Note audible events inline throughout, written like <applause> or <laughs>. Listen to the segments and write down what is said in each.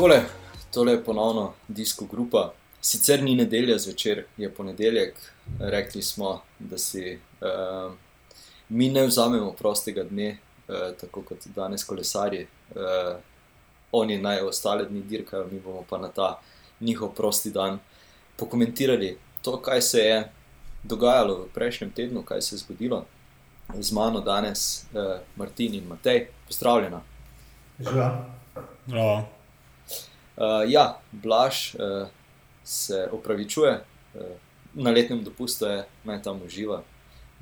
takole, tole je ponovno disko grupa. Sicer ni nedelja zvečer, je ponedeljek, rekli smo, da si uh, mi ne vzamemo prostega dne, uh, tako kot danes kolesarji. Uh, oni naj ostale dni dirkajo, mi bomo pa na ta njihov prosti dan pokomentirali to, kaj se je dogajalo v prejšnjem tednu, kaj se je zgodilo. Z mano danes uh, Martin in Matej, pozdravljena. Živijo. Uh, ja, Blaž uh, se opravičuje, uh, na letnem dopustu je, naj tam uživa,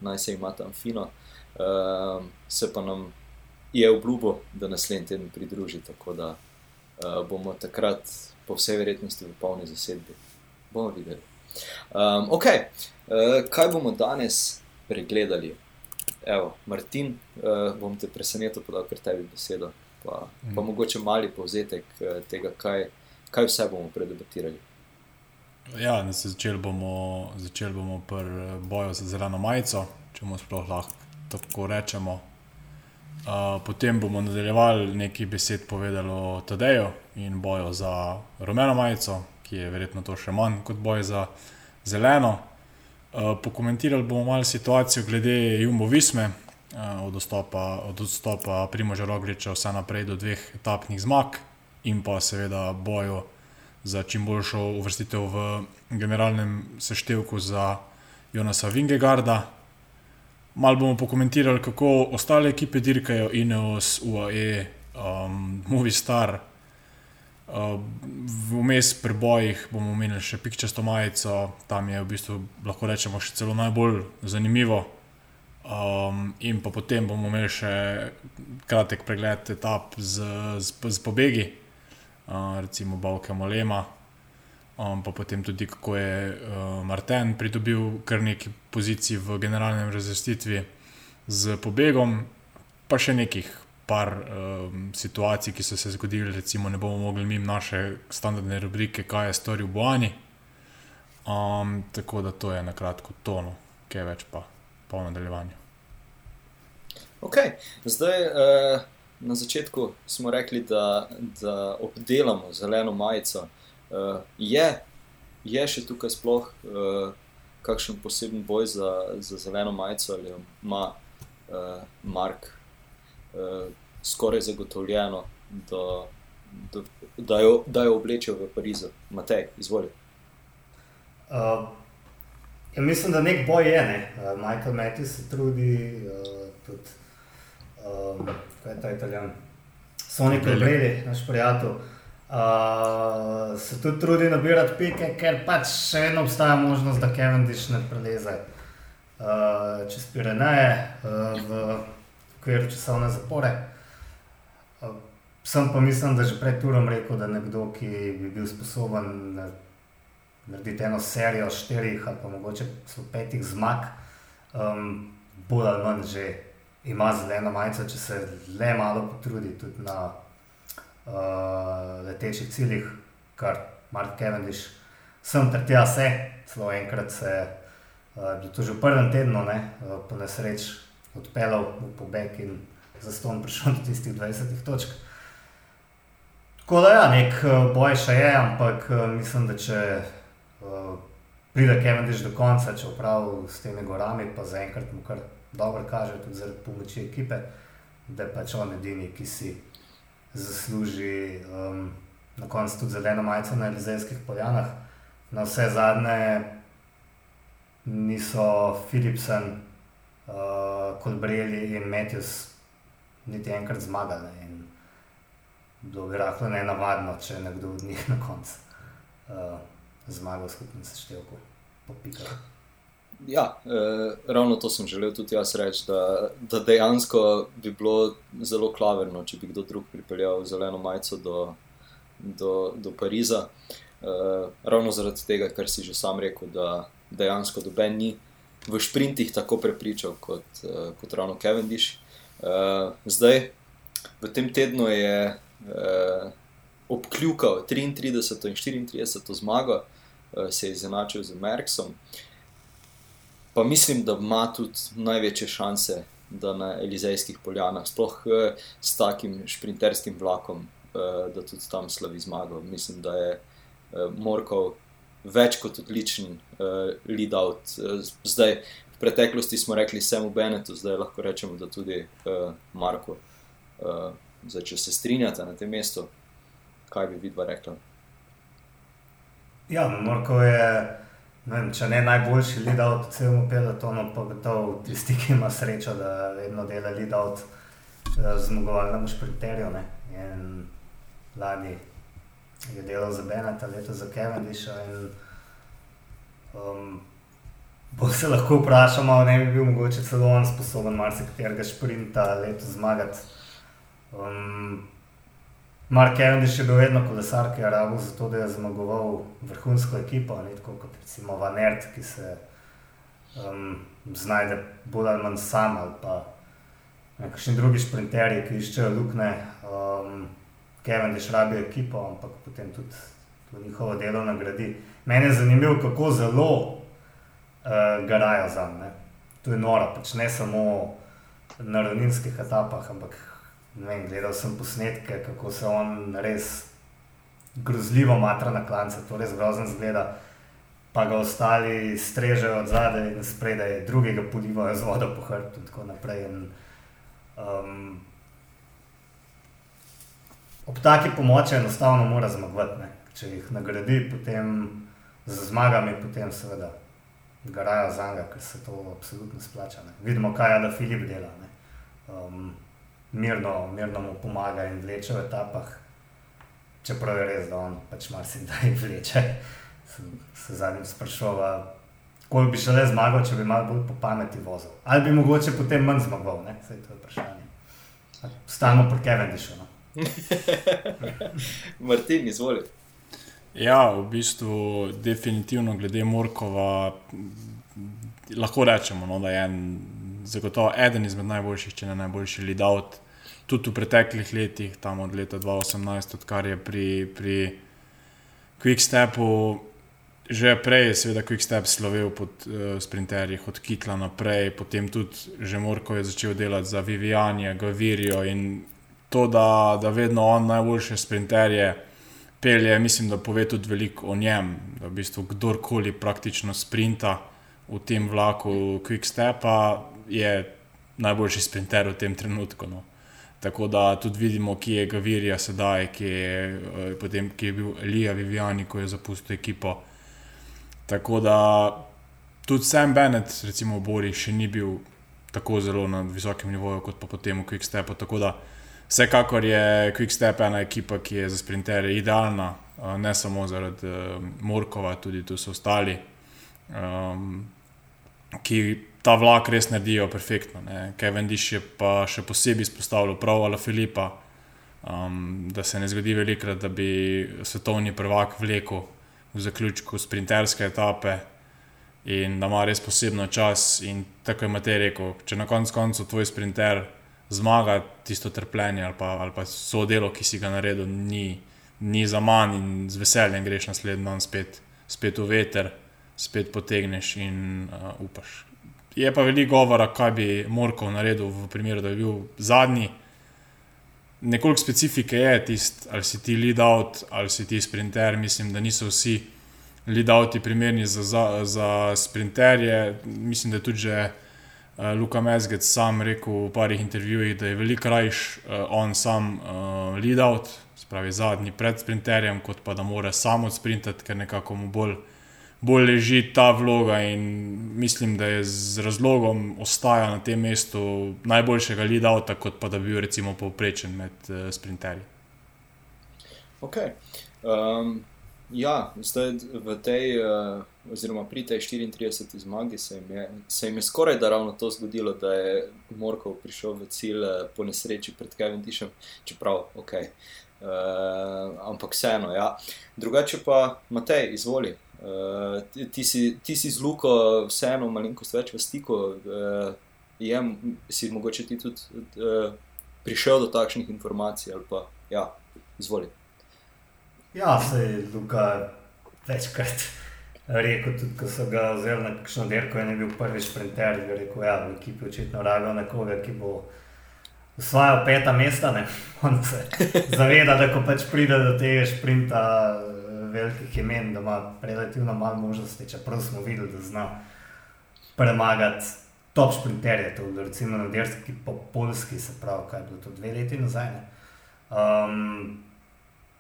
naj se ima tam fino. Uh, se pa nam je obljubil, da naslednji teden pridruži, tako da uh, bomo takrat, po vsej verjetnosti, v polni zasedbi. Bomo videli. Um, ok, uh, kaj bomo danes pregledali? Evo, Martin, uh, bom te presenetil, podal kar tebi besedo pa, mm. pa mogoče mali povzetek eh, tega, kaj, kaj vse bomo predebatirali. Ja, začeli bomo, začel bomo pri eh, boju za zeleno majico, če mu sploh lahko tako rečemo. Uh, potem bomo nadaljevali nekaj besed povedali o Tadeju in boju za rumeno majico, ki je verjetno to še manj kot boj za zeleno. Uh, pokomentirali bomo malo situacijo glede Jumbo Visme, Eh, od odstopa, od odstopa Primoža Rogliča vse naprej do dveh etapnih zmag in pa seveda boju za čim boljšo uvrstitev v generalnem seštevku za Jonasa Vingegarda. Mal bomo pokomentirali, kako ostale ekipe dirkajo, Ineos, UAE, um, Movistar. Uh, vmes pri bojih bomo omenili še pikčasto majico, tam je v bistvu lahko rečemo še celo najbolj zanimivo, Um, in pa potem bomo imeli še kratek pregled etap z, z, z pobegi, uh, recimo Bavke Molema, um, pa potem tudi kako je uh, Martin pridobil kar nekaj pozicij v generalnem razvrstitvi z pobegom, pa še nekih par um, situacij, ki so se zgodili, recimo ne bomo mogli mimo naše standardne rubrike, kaj je storil Boani. Um, tako da to je na kratko tono, kaj več pa po nadaljevanju. Ok, zdaj uh, na začetku smo rekli, da, da obdelamo zeleno majico. Uh, je, je še tukaj sploh uh, kakšen poseben boj za, za zeleno majico, ali ima uh, Mark uh, skoraj zagotovljeno, da, da, da, jo, da jo oblečejo v Parizu? Matej, izvoli. Uh, ja, mislim, da nek boj je. Ne? Uh, Michael Matthews se trudi. Uh, tudi um, kaj je ta italijan, Sonic Brady, naš prijatelj. Uh, se tudi trudi nabirati pike, ker pač še vedno obstaja možnost, da Kevin Dish ne preleze uh, čez Pireneje uh, v okviru časovne zapore. Uh, sem pa mislim, da že pred turom rekel, da nekdo, ki bi bil sposoben narediti eno serijo štirih ali pa mogoče petih zmag, um, bolj ali manj že ima zeleno majico, če se le malo potrudi tudi na uh, letečih ciljih, kar Mark Cavendish, sem ter tja se, celo enkrat se je uh, to že v prvem tednu, ne, uh, po nesreč odpeljal v pobeg in za ston prišel <laughs> do tistih 20 točk. Tako da ja, nek uh, boj še je, ampak uh, mislim, da če uh, pride Cavendish do konca, če opravi s temi gorami, pa zaenkrat mu kar dobro kaže, tudi zaradi pomoči ekipe, da je pač on edini, ki si zasluži um, na koncu tudi zeleno majico na Elizejskih poljanah. Na vse zadnje niso Philipsen, uh, Kolbreli in Matthews niti enkrat zmagali. In bilo bi rahlo ne navadno, če nekdo od njih na koncu uh, zmaga v skupnem seštevku. Popikal. Ja, eh, ravno to sem želel tudi jaz reči, da, da dejansko bi bilo zelo klaverno, če bi kdo drug pripeljal zeleno majico do, do, do Pariza. Eh, ravno zaradi tega, kar si že sam rekel, da dejansko doben ni v sprintih tako prepričal kot, eh, kot ravno Cavendish. Eh, zdaj, v tem tednu je eh, obkljukal 33 in 34 zmago, eh, se je izenačil z Merksom. Eh, pa mislim, da ima tudi največje šanse, da na Elizejskih poljanah, sploh eh, s takim šprinterskim vlakom, uh, da tudi tam slavi zmago. Mislim, da je uh, Morkov več kot odličen lead-out. Uh, zdaj, v preteklosti smo rekli Samu Benetu, zdaj lahko rečemo, da tudi Marko. Zdaj, če se strinjate na tem mestu, kaj bi vidva rekla? Ja, Morko je. Ne vem, če ne najboljši lead-out v celem pelotonu, pa gotovo tisti, ki ima srečo, da vedno dela lead-out zmagovalnemu šprinterju. Lani je delal za Beneta, leto za Kevindisha. Um, bo se lahko vprašal, ali ne bi bil mogoče celo on sposoben marsikaterega šprinta leto zmagati. Um, Mark Cavendish je bil vedno kolesar, ki je rabo za to, da je zmagoval vrhunsko ekipo, ne tako kot recimo Vanert, ki se um, znajde bolj ali manj sam ali pa nekakšni drugi sprinterji, ki iščejo lukne. Um, Cavendish rabi ekipo, ampak potem tudi to njihovo delo nagradi. Mene je zanimivo, kako zelo uh, garajo za me. To je noro, pač ne samo na ravninskih etapah, ampak vem, gledal sem posnetke, kako se on res grozljivo matra na klance, to res grozno zgleda. Pa ga ostali strežejo od zadaj in spredaj, drugega polivajo z vodo po hrbtu in tako naprej. In, um, ob taki pomoči enostavno mora zmagovati. Če jih nagradi, potem z zmagami, potem seveda garajo za njega, ker se to absolutno splača. Ne. Vidimo, kaj je da Filip dela. Um, mirno, mirno mu pomaga in vleče v etapah. Čeprav je res, da on pač marsikdaj <laughs> vleče. Sem se zadnjim sprašoval, koliko bi še le zmagal, če bi malo bolj po pameti vozil. Ali bi mogoče potem manj zmagal, ne? Sej to je vprašanje. Stalno pri Kevendishu. No? <laughs> Martin, izvoli. Ja, v bistvu, definitivno glede Morkova, lahko rečemo, no, da je en zagotovo eden izmed najboljših, če ne najboljši lead-out. Tudi v preteklih letih, tam od leta 2018, odkar je pri, pri Quickstepu, že prej je seveda Quickstep slovel pod uh, sprinterji, od Kitla naprej, potem tudi že Morko je začel delati za Vivianje, Gavirijo in to, da, da vedno on najboljše sprinterje pelje, mislim, da pove tudi veliko o njem, da v bistvu kdorkoli praktično sprinta v tem vlaku Quickstepa, je najboljši sprinter v tem trenutku. No. Tako da tudi vidimo, kje je Gavirija sedaj, kje je, eh, potem, kje je bil Elija Viviani, ko je zapustil ekipo. Tako da tudi Sam Bennett, recimo v Bori, še ni bil tako zelo na visokem nivoju kot pa potem v Quickstepu. Tako da vsekakor je Quickstep ena ekipa, ki je za sprinterje idealna, eh, ne samo zaradi uh, Morkova, tudi tu so ostali. Um, ki ta vlak res naredijo perfektno. Ne. Kevin Diš je pa še posebej izpostavil prav ali Filipa, um, da se ne zgodi velikrat, da bi svetovni prvak vlekel v zaključku sprinterske etape in da ima res posebno čas. In tako je Matej rekel, če na koncu koncu tvoj sprinter zmaga tisto trpljenje ali pa, ali pa so delo, ki si ga naredil, ni, ni za manj in z veseljem greš naslednji dan spet, spet v veter spet potegneš in uh, upaš. Je pa veliko govora, kaj bi Morkov naredil v primeru, da bi bil zadnji. Nekoliko specifike je tisto, ali si ti lead out ali si ti sprinter. Mislim, da niso vsi lead outi primerni za, za, za sprinterje. Mislim, da je tudi že uh, Luka Mezgec sam rekel v parih intervjujih, da je veliko rajš uh, on sam uh, lead out, spravi zadnji pred sprinterjem, kot pa da mora samo sprintati, ker nekako mu bolj bolj leži ta vloga in mislim, da je z razlogom ostaja na tem mestu najboljšega lead-outa, kot pa da bi bil recimo povprečen med uh, sprinterji. Ok. Um, ja, zdaj v tej, uh, oziroma pri tej 34. zmagi se jim, je, se jim je skoraj da ravno to zgodilo, da je Morkov prišel v cilj uh, po nesreči pred Kevin Tišem, čeprav ok. Uh, ampak vseeno, ja. Drugače pa, Matej, izvoli. Uh, ti, si, ti si z Luko vseeno malenkost več v stiku. Uh, je, si mogoče ti tudi uh, prišel do takšnih informacij ali pa ja, izvoli. Ja, se je Luka večkrat rekel, tudi ko so ga vzeli na kakšno dirko in je bil prvi sprinter, je rekel, ja, v ekipi očitno rabijo nekoga, ki bo osvajajo peta mesta, ne, <laughs> on se zaveda, da ko pač pride do tega sprinta velikih imen, da ima relativno malo možnosti, čeprav smo videli, da zna premagati top sprinterje, to je recimo na Derski, po Polski, se pravi, kaj je bilo to dve leti nazaj. Um,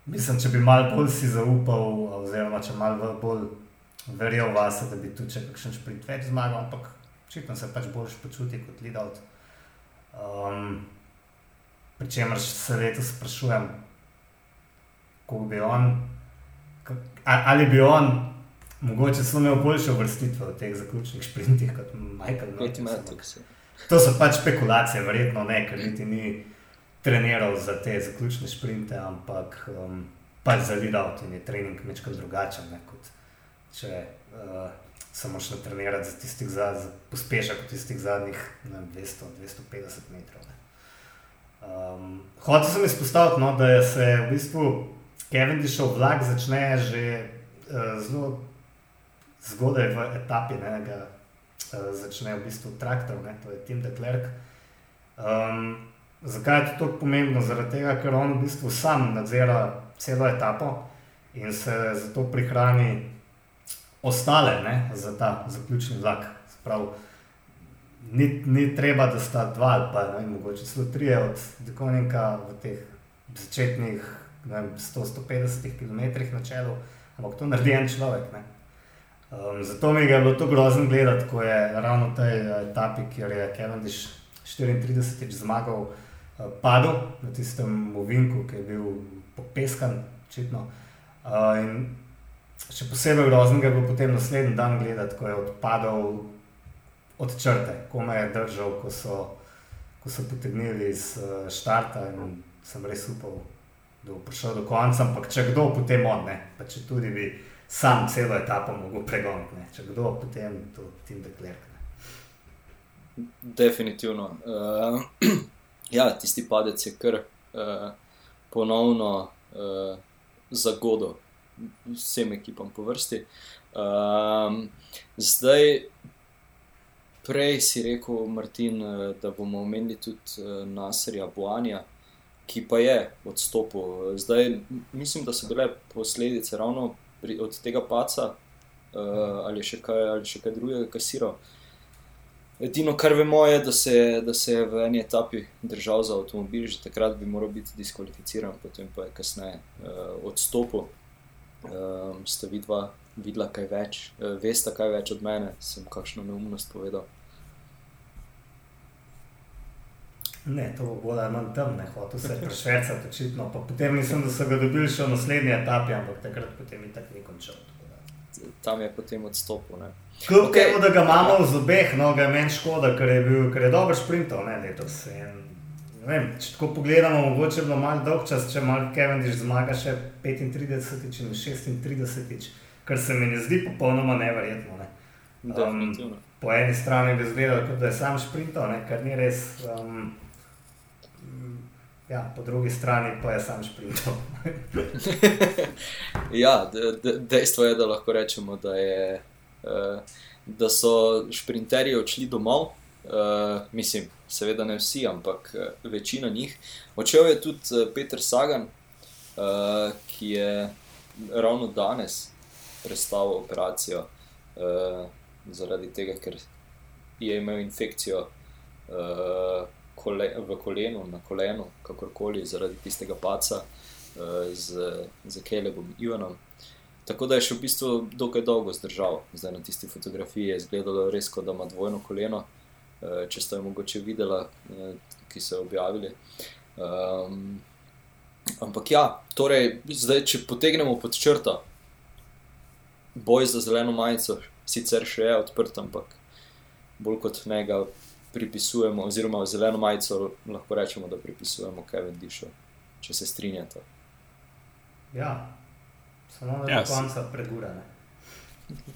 mislim, če bi malo bolj si zaupal, oziroma če malo bolj verjel vase, da bi tu če kakšen sprint več zmagal, ampak očitno se pač boljš počuti kot Lidl. Um, Pričemer se letos sprašujem, kako bi on, ali bi on mogoče samo imel boljše vrstitve v teh zaključnih sprintih kot Michael Matthews. To so pač spekulacije, verjetno ne, ker niti ni treniral za te zaključne sprinte, ampak um, pač za Lidl in je trening nekaj drugačen, ne, kot če uh, samo še trenirati za tistih za, za pospešek tistih zadnjih 200-250 metrov. Um, hotel sem izpostaviti, no, da je se v bistvu Kevin Dišov vlak začne že uh, zelo zgodaj v etapi, ne, da uh, začne v bistvu traktor, ne, to je Tim de Klerk. Um, zakaj je to tako pomembno? Zaradi tega, ker on v bistvu sam nadzira celo etapo in se zato prihrani ostale ne, za ta zaključni vlak. Sprav, ni, ni treba, da sta dva ali pa ne, mogoče celo tri od Dekonika v teh začetnih 100-150 km na čelu, ampak to naredi en človek. Um, zato mi je bilo to grozno gledati, ko je ravno v tej uh, etapi, kjer je Kevin Diš 34 zmagal, uh, padel na tistem movinku, ki je bil popeskan, očitno. Uh, Še posebej grozno je bilo potem naslednji dan gledati, ko je odpadal od črte, ko me je držal, ko so, ko so potegnili iz uh, štarta in sem res upal, da bo prišel do konca. Ampak če kdo, potem on, ne. pa če tudi bi sam celo etapo mogel pregoniti, če kdo, potem to tim deklerk. Definitivno. Uh, <clears throat> ja, tisti padec je kar uh, ponovno uh, zagodo vsem ekipam po vrsti. Um, zdaj, prej si rekel, Martin, da bomo omenili tudi eh, Nasrija Boanja, ki pa je odstopil. Zdaj, mislim, da so bile posledice ravno pri, od tega paca uh, ali, še kaj, ali še kaj drugega, kasiral. Edino, kar vemo, je, da se, da se je v eni etapi držal za avtomobil, že takrat bi moral biti diskvalificiran, potem pa je kasneje uh, odstopil um, sta vidva videla kaj več, uh, veste kaj več od mene, sem kakšno neumnost povedal. Ne, to bo bolj ali manj tam, ne hotel se prešvercati, očitno. Pa potem mislim, da so ga dobili še v naslednji etapi, ampak takrat potem je tako ni končal. Tam je potem odstopil. Kljub okay. temu, da ga imamo v zobeh, no ga je meni škoda, ker je bil, ker je dober sprintov, ne, letos. In vem, če tako pogledamo, mogoče je bilo malo dolg čas, če Kevin Diš zmaga še 35 in 36, kar se mi ne zdi popolnoma neverjetno. Ne. Um, po eni strani bi izgledalo, kot da je sam šprintal, kar ni res. Um, ja, po drugi strani pa je sam šprintal. <laughs> ja, de, de, dejstvo je, da lahko rečemo, da, je, uh, da so šprinterji odšli domov. Uh, mislim, seveda ne vsi, ampak uh, večina njih. Odšel je tudi uh, Peter Sagan, uh, ki je ravno danes prestal operacijo uh, zaradi tega, ker je imel infekcijo uh, kole, v kolenu, na kolenu, kakorkoli, zaradi tistega paca uh, z, z Kelebom Ivanom. Tako da je še v bistvu dokaj dolgo zdržal. Zdaj na tisti fotografiji je izgledalo res, kot da ima dvojno koleno. Eh, če ste jo mogoče videli, eh, ki so jo objavili. Um, ampak ja, torej, zdaj, če potegnemo pod črto, boj za zeleno majico, sicer še je odprt, ampak bolj kot ne ga pripisujemo, oziroma zeleno majico lahko rečemo, da pripisujemo Kevin Dišu, če se strinjate. Ja, samo na yes. koncu pregurane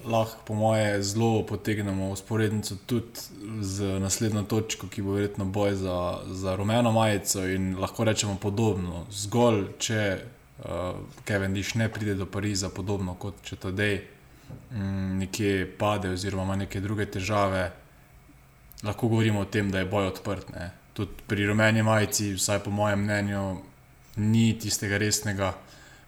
lahko, po moje, zelo potegnemo usporednico tudi z naslednjo točko, ki bo verjetno boj za, za rumeno majico. In lahko rečemo podobno. Zgolj, če uh, Kevin Diš ne pride do Pariza, podobno kot če to dej, um, nekje pade oziroma ima neke druge težave. Lahko govorimo o tem, da je boj odprt. Tudi pri rumeni majici, vsaj po mojem mnenju, ni tistega resnega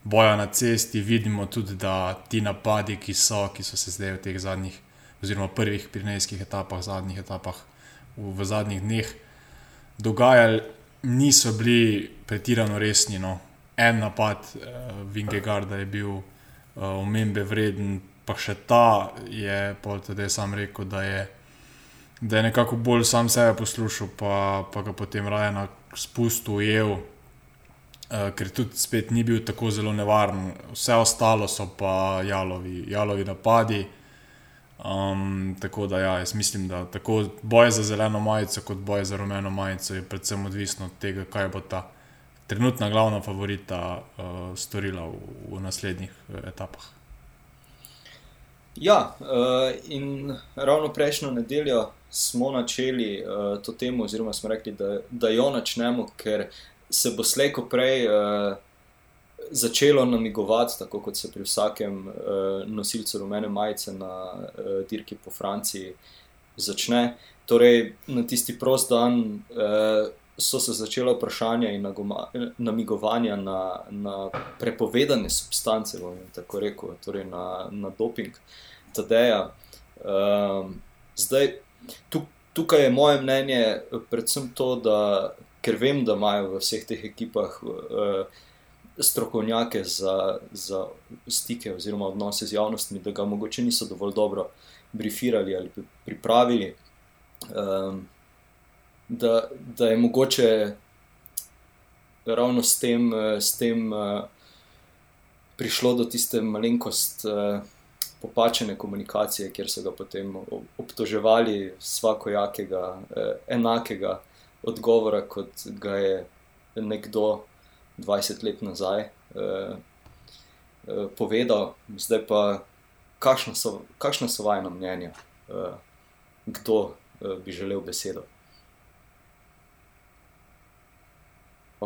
boja na cesti. Vidimo tudi, da ti napadi, ki so, ki so se zdaj v teh zadnjih, oziroma prvih prinejskih etapah, zadnjih etapah v, v zadnjih dneh dogajali, niso bili pretirano resni. No. En napad uh, Vingegarda je bil uh, omembe vreden, pa še ta je, da je sam rekel, da je, da je nekako bolj sam sebe poslušal, pa, pa ga potem raje na spustu ujel. Uh, ker tudi spet ni bil tako zelo nevaren, vse ostalo so pa jalovi, jalovi napadi. Um, tako da, ja, jaz mislim, da tako boj za zeleno majico, kot boj za rumeno majico, je predvsem odvisno od tega, kaj bo ta trenutna glavna favorita uh, storila v, v naslednjih uh, etapah. Ja, uh, in ravno prejšnjo nedeljo smo začeli uh, to temo, oziroma smo rekli, da, da jo načnemo, ker se bo slejko prej. Uh, začelo namigovati, tako kot se pri vsakem nosilcu rumene majice na dirki po Franciji začne. Torej, na tisti prost dan so se začela vprašanja in namigovanja na, na prepovedane substance, bom tako rekel, torej na, na doping TD-ja. Uh, zdaj, tu, tukaj je moje mnenje, predvsem to, da ker vem, da imajo v vseh teh ekipah. Uh, strokovnjake za, za stike oziroma odnose z javnostmi, da ga mogoče niso dovolj dobro briefirali ali pripravili. Um, da, da je mogoče ravno s tem, s tem uh, prišlo do tiste malenkost uh, popačene komunikacije, kjer so ga potem obtoževali vsakojakega uh, enakega odgovora, kot ga je nekdo. 20 let nazaj uh, uh, povedal, zdaj pa, kakšno so, kakšno so vajno mnenje, uh, kdo uh, bi želel besedo.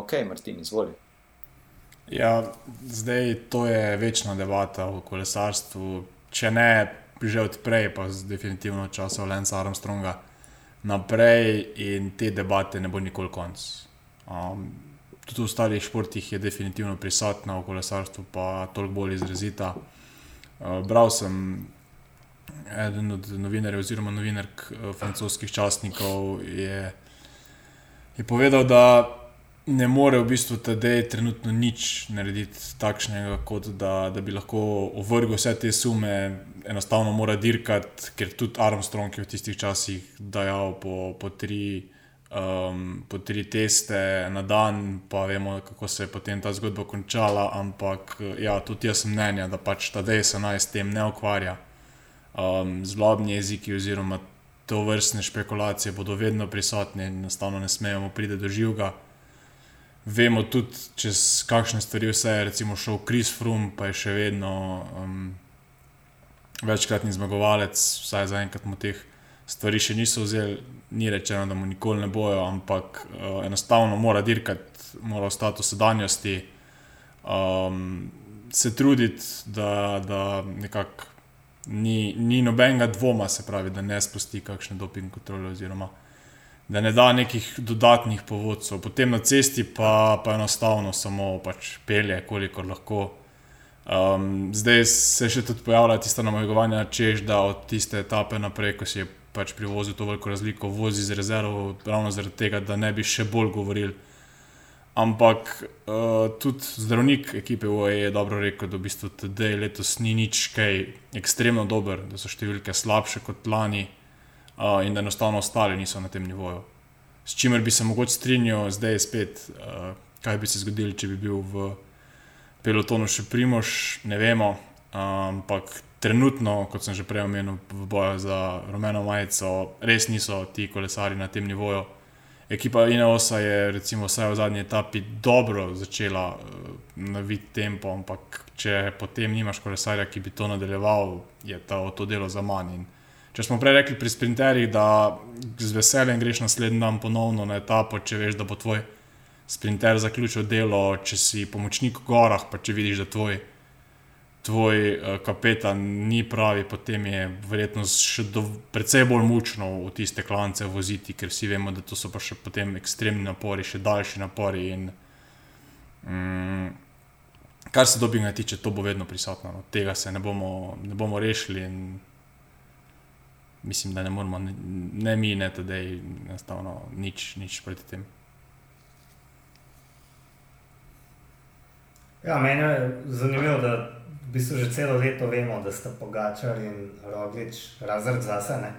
Ok, Martin, izvoli. Ja, zdaj to je večna debata o kolesarstvu. Če ne, že odprej, pa z definitivno časa Lensa Armstronga naprej, in te debate ne bo nikoli konc. Um, tudi v ostalih športih je definitivno prisotna, v kolesarstvu pa toliko bolj izrazita. Uh, bral sem eden od novinarjev, oziroma novinark uh, francoskih časnikov, je, je povedal, da ne more v bistvu tedej trenutno nič narediti takšnega, kot da, da bi lahko ovrgel vse te sume, enostavno mora dirkati, ker tudi Armstrong je v tistih časih dajal po, po tri um, po tri teste na dan, pa vemo, kako se je potem ta zgodba končala. Ampak ja, tudi jaz sem mnenja, da pač ta DSA naj s tem ne ukvarja. Um, zlobni jeziki oziroma to vrstne špekulacije bodo vedno prisotne in enostavno ne smemo priti do živega. Vemo tudi, čez kakšne stvari vse je, šel Kris Frum, pa je še vedno um, večkratni zmagovalec, vsaj za enkrat mu teh stvari še niso vzeli, ni rečeno, da mu nikoli ne bojo, ampak uh, enostavno mora dirkati, mora ostati v sedanjosti, um, se truditi, da, da nekako ni, ni nobenega dvoma, se pravi, da ne spusti kakšne doping kontrole oziroma. Da ne da nekih dodatnih povodcev, potem na cesti pa, pa enostavno samo pač pelje, koliko lahko. Um, zdaj se še tudi pojavlja tista namagovanja, češ da od tiste etape naprej, ko si je pač privozil to veliko razliko, vozi z rezervo, ravno zaradi tega, da ne bi še bolj govorili. Ampak uh, tudi zdravnik ekipe UAE je dobro rekel, da v bistvu tudi letos ni nič kaj ekstremno dober, da so številke slabše kot lani uh, in da enostavno ostali niso na tem nivoju. S čimer bi se mogoče strinjal, zdaj je spet, uh, kaj bi se zgodilo, če bi bil v pelotonu še primož, ne vemo. Uh, ampak trenutno, kot sem že prej omenil, v boju za rumeno majico, res niso ti kolesari na tem nivoju. Ekipa Ineosa je, recimo, vsaj v zadnji etapi dobro začela uh, na vid tempo, ampak če potem nimaš kolesarja, ki bi to nadaljeval, je ta, to delo za manj. In če smo prej rekli pri sprinterjih, da z veseljem greš naslednji dan ponovno na etapo, če veš, da bo tvoj sprinter zaključil delo, če si pomočnik v gorah, pa če vidiš, da tvoj tvoj uh, kapetan ni pravi, potem je verjetno še do, precej bolj mučno v tiste klance voziti, ker vsi vemo, da to so pa še potem ekstremni napori, še daljši napori. In, um, kar se dobinga tiče, to bo vedno prisotno. No. Tega se ne bomo, ne bomo rešili. Mislim, da ne moramo, ne, ne mi, ne tedej, enostavno nič, nič proti tem. Ja, meni je zanimivo, da v bistvu že celo leto vemo, da sta Pogačar in Roglič razred zase.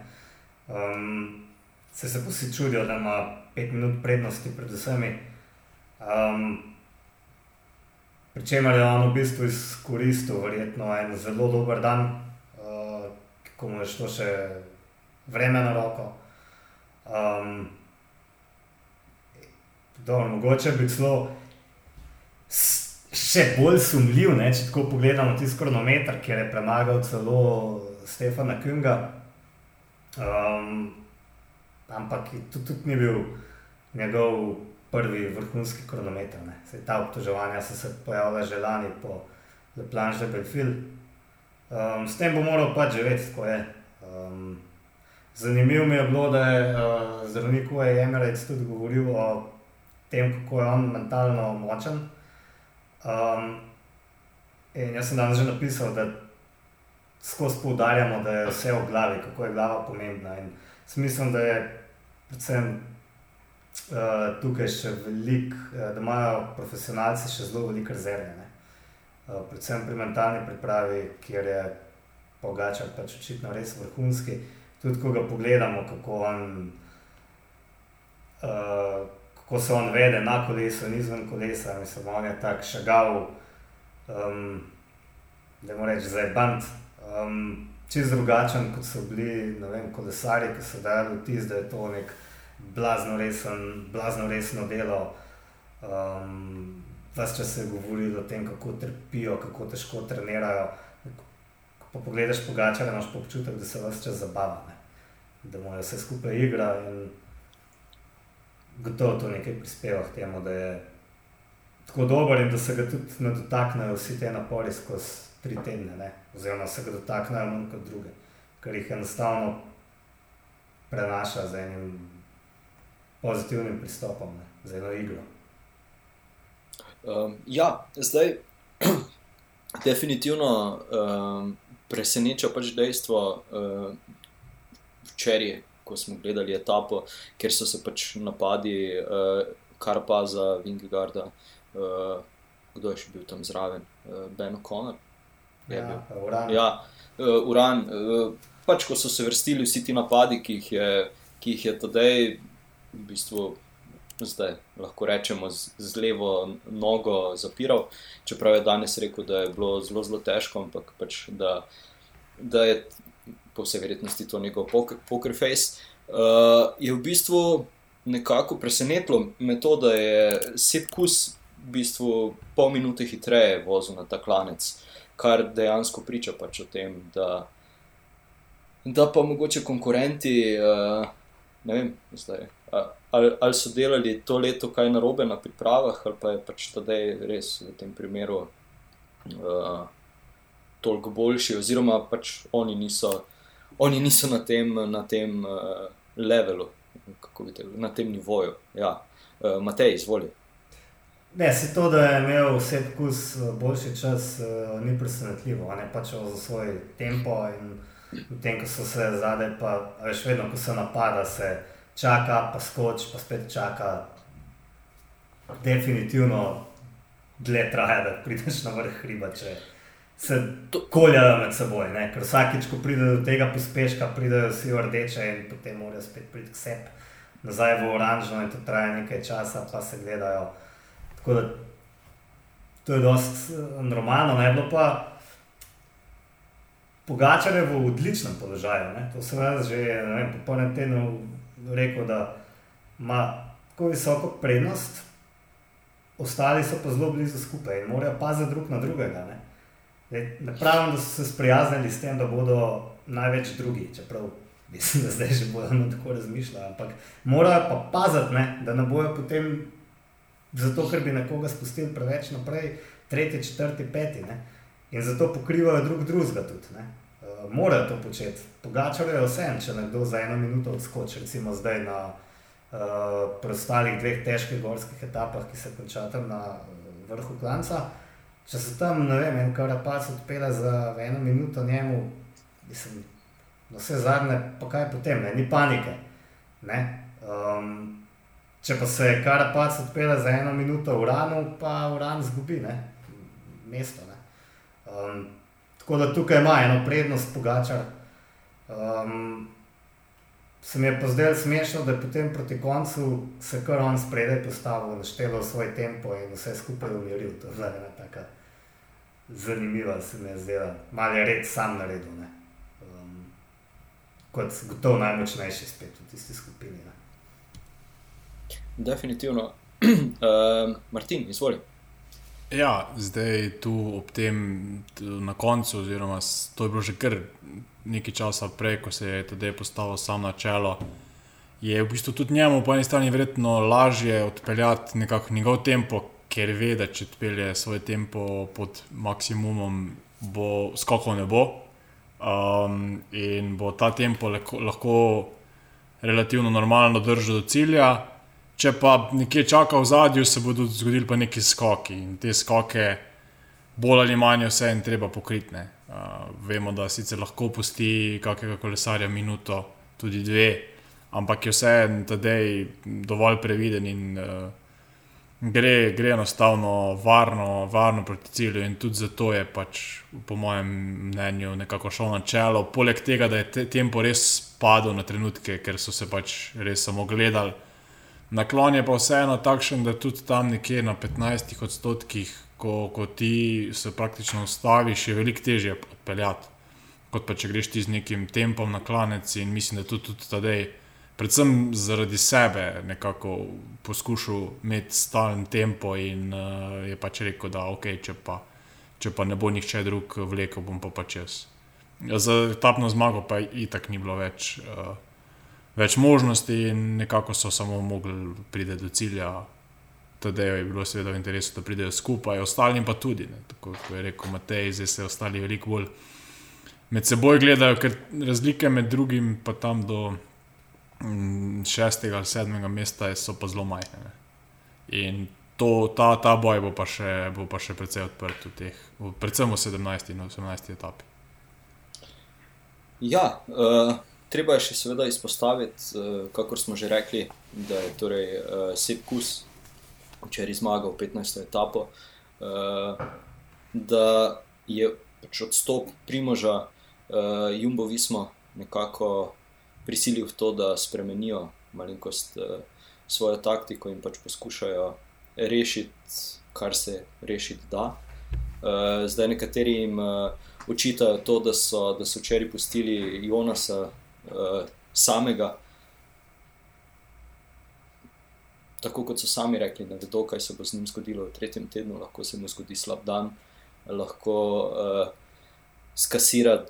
Um, se se vsi čudijo, da ima pet minut prednosti pred vsemi. Um, Pričemer je on v bistvu izkoristil verjetno en zelo dober dan, uh, ko mu je šlo še vreme na roko. Um, dobro, mogoče bi celo še bolj sumljiv, ne, če tako pogledamo tisti kronometer, ki je premagal celo Stefana Kunga. Um, ampak tudi, tudi ni bil njegov prvi vrhunski kronometer. Ta obtoževanja so se pojavila že lani po Le Planche de Belfil. Um, s tem bo moral pač živeti, kako je. Um, zanimivo mi je bilo, da je uh, zdravnik Uwe Emirates tudi govoril o tem, kako je on mentalno močen. Um, in jaz sem danes že napisal, da skozi poudarjamo, da je vse v glavi, kako je glava pomembna. In mislim, da je predvsem uh, tukaj še veliko, uh, da imajo profesionalci še zelo veliko rezerve. Uh, predvsem pri mentalni pripravi, kjer je Pogačar pač očitno res vrhunski. Tudi ko ga pogledamo, kako on. Uh, ko se on vede na kolesu in izven kolesa, mislim, on je tako šagal, um, da mu reče, zdaj band. Um, čez drugačen, kot so bili vem, kolesari, ki so dali vtis, da je to nek blazno, resen, blazno resno delo. Um, Ves čas se je govorilo o tem, kako trpijo, kako težko trenirajo. Ko pogledaš pogača, imaš občutek, da se vse čas zabava, da mu je vse skupaj igra. In, gotovo to nekaj prispeva k temu, da je tako dober in da se ga tudi ne dotaknejo vsi te napori skozi tri tedne, ne? oziroma se ga dotaknejo manj kot druge, ker jih enostavno prenaša z enim pozitivnim pristopom, ne? z eno igro. Um, ja, zdaj <clears throat> definitivno um, preseneča pač dejstvo, uh, včeraj ko smo gledali etapo, kjer so se pač napadi, uh, kar pa za Vingegarda, uh, kdo je še bil tam zraven, uh, Ben O'Connor. Ja, uran. Ja, uh, uran. Uh, pač, ko so se vrstili vsi ti napadi, ki jih je, ki jih je tedaj, v bistvu. Zdaj lahko rečemo z, z levo nogo zapiral, čeprav je danes rekel, da je bilo zelo, zelo težko, ampak pač, da, da je po vsej verjetnosti to njegov poker face, uh, je v bistvu nekako presenetilo me to, da je Sepkus v bistvu pol minute hitreje vozil na ta klanec, kar dejansko priča pač o tem, da, da pa mogoče konkurenti, uh, ne vem, zdaj. Ali, ali so delali to leto kaj narobe na pripravah, ali pa je pač tedaj res v tem primeru uh, toliko boljši, oziroma pač oni niso oni niso na tem, na tem uh, levelu, kako bi te, na tem nivoju. Ja. Uh, Matej, izvoli. Ne, se to, da je imel vse kus eh, boljši čas, uh, ni presenetljivo. Ne pač za svoj tempo in v tem, ko so se zadaj, pa veš, vedno, ko se napada, se čaka, pa skoči, pa spet čaka. Definitivno dlje traja, da prideš na vrh hriba, če se koljajo med seboj. Ne? Ker vsakič, ko pride do tega pospeška, pridejo vsi v rdeče in potem morajo spet priti k sebi, nazaj v oranžno in to traja nekaj časa, pa se gledajo. Tako da to je dosti eh, normalno, ne bilo pa. Pogačar je v odličnem položaju. Ne? To sem jaz že po enem tednu rekel, da ima tako visoko prednost, ostali so pa zelo blizu skupaj in morajo paziti drug na drugega. Ne? Ne pravim, da so se sprijaznili s tem, da bodo največ drugi, čeprav mislim, da zdaj že bodo tako razmišljali. Ampak morajo pa paziti, ne, da ne bojo potem, zato ker bi nekoga spustili preveč naprej, tretji, četrti, peti. Ne. in zato pokrivajo drug drugega tudi. Ne? Morajo to početi. Pogačar je vse, če nekdo za eno minuto odskoči, recimo zdaj na uh, preostalih dveh težkih gorskih etapah, ki se končata na vrhu klanca. Če se tam, ne vem, en karapac odpela za eno minuto njemu, mislim, na vse zadnje, pa kaj potem, ne? ni panike. Ne? Um, če pa se karapac odpela za eno minuto v ranu, pa v ran zgubi ne? mesto. Ne? Um, tako da tukaj ima eno prednost pogačar. Um, se mi je pa zdelo smešno, da je potem proti koncu se kar on spredaj postavil, naštel svoj tempo in vse skupaj umiril. To je ena taka zanimiva, se mi je zdela, malo je red sam naredil. Um, kot gotovo najmočnejši spet v tisti skupini. Ne? Definitivno. uh, <clears throat> Martin, izvoli. Ja, zdaj tu ob tem na koncu, oziroma to je bilo že kar nekaj časa prej, ko se je tudi postavil sam na čelo. Je v bistvu tudi njemu po eni strani verjetno lažje odpeljati nekako njegov tempo, ker ve, da če odpelje svoj tempo pod maksimumom, bo skokov ne bo. Um, in bo ta tempo lahko, lahko relativno normalno držal do cilja. Če pa nekje čaka v zadju, se bodo zgodili pa neki skoki in te skoke, bolj ali manj, vse en treba pokriti. Uh, vemo, da sicer lahko pusti kakega kolesarja minuto, tudi dve, ampak je vse en tedej dovolj previden in uh, gre, gre enostavno varno, varno proti cilju. In tudi zato je pač, po mojem mnenju, nekako šel na čelo. Poleg tega, da je te, tempo res padel na trenutke, ker so se pač res samo gledali. Naklon je pa vseeno takšen, da tudi tam nekje na 15 odstotkih, ko, ko ti se praktično ustaviš, je veliko težje odpeljati. Kot pa če greš ti z nekim tempom na klanec in mislim, da tudi, tudi tadej, predvsem zaradi sebe, nekako poskušal imeti stalen tempo in uh, je pač rekel, da ok, če pa, če pa ne bo nihče drug vlekel, bom pa pač jaz. Za tapno zmago pa itak ni bilo več. Uh, več možnosti, in nekako so samo mogli priti do cilja. Tudi je bilo, seveda, v interesu, da pridejo skupaj, ostalim pa tudi. Ne. Tako kot je rekel Matej, zdaj se ostali veliko bolj med seboj gledajo, ker razlike med drugim, pa tam do mm, šestega ali sedmega mesta, so pa zelo majhne. Ne. In to, ta, ta boj bo pa, še, bo pa še precej odprt, v teh, predvsem v 17 in 18 etapi. Ja. Uh... Treba je še seveda izpostaviti, uh, kako smo že rekli, da je torej, uh, Sep Kus včeraj zmagal 15. etapo, uh, da je pač odstop Primoža uh, Jumbo Vismo nekako prisilil v to, da spremenijo malenkost uh, svojo taktiko in pač poskušajo rešiti, kar se rešiti da. Uh, zdaj nekateri jim uh, očitajo to, da so, da so včeraj pustili Jonasa uh, samega. Tako kot so sami rekli, da vedo, kaj se bo z njim zgodilo v tretjem tednu, lahko se mu zgodi slab dan, lahko uh, skasira,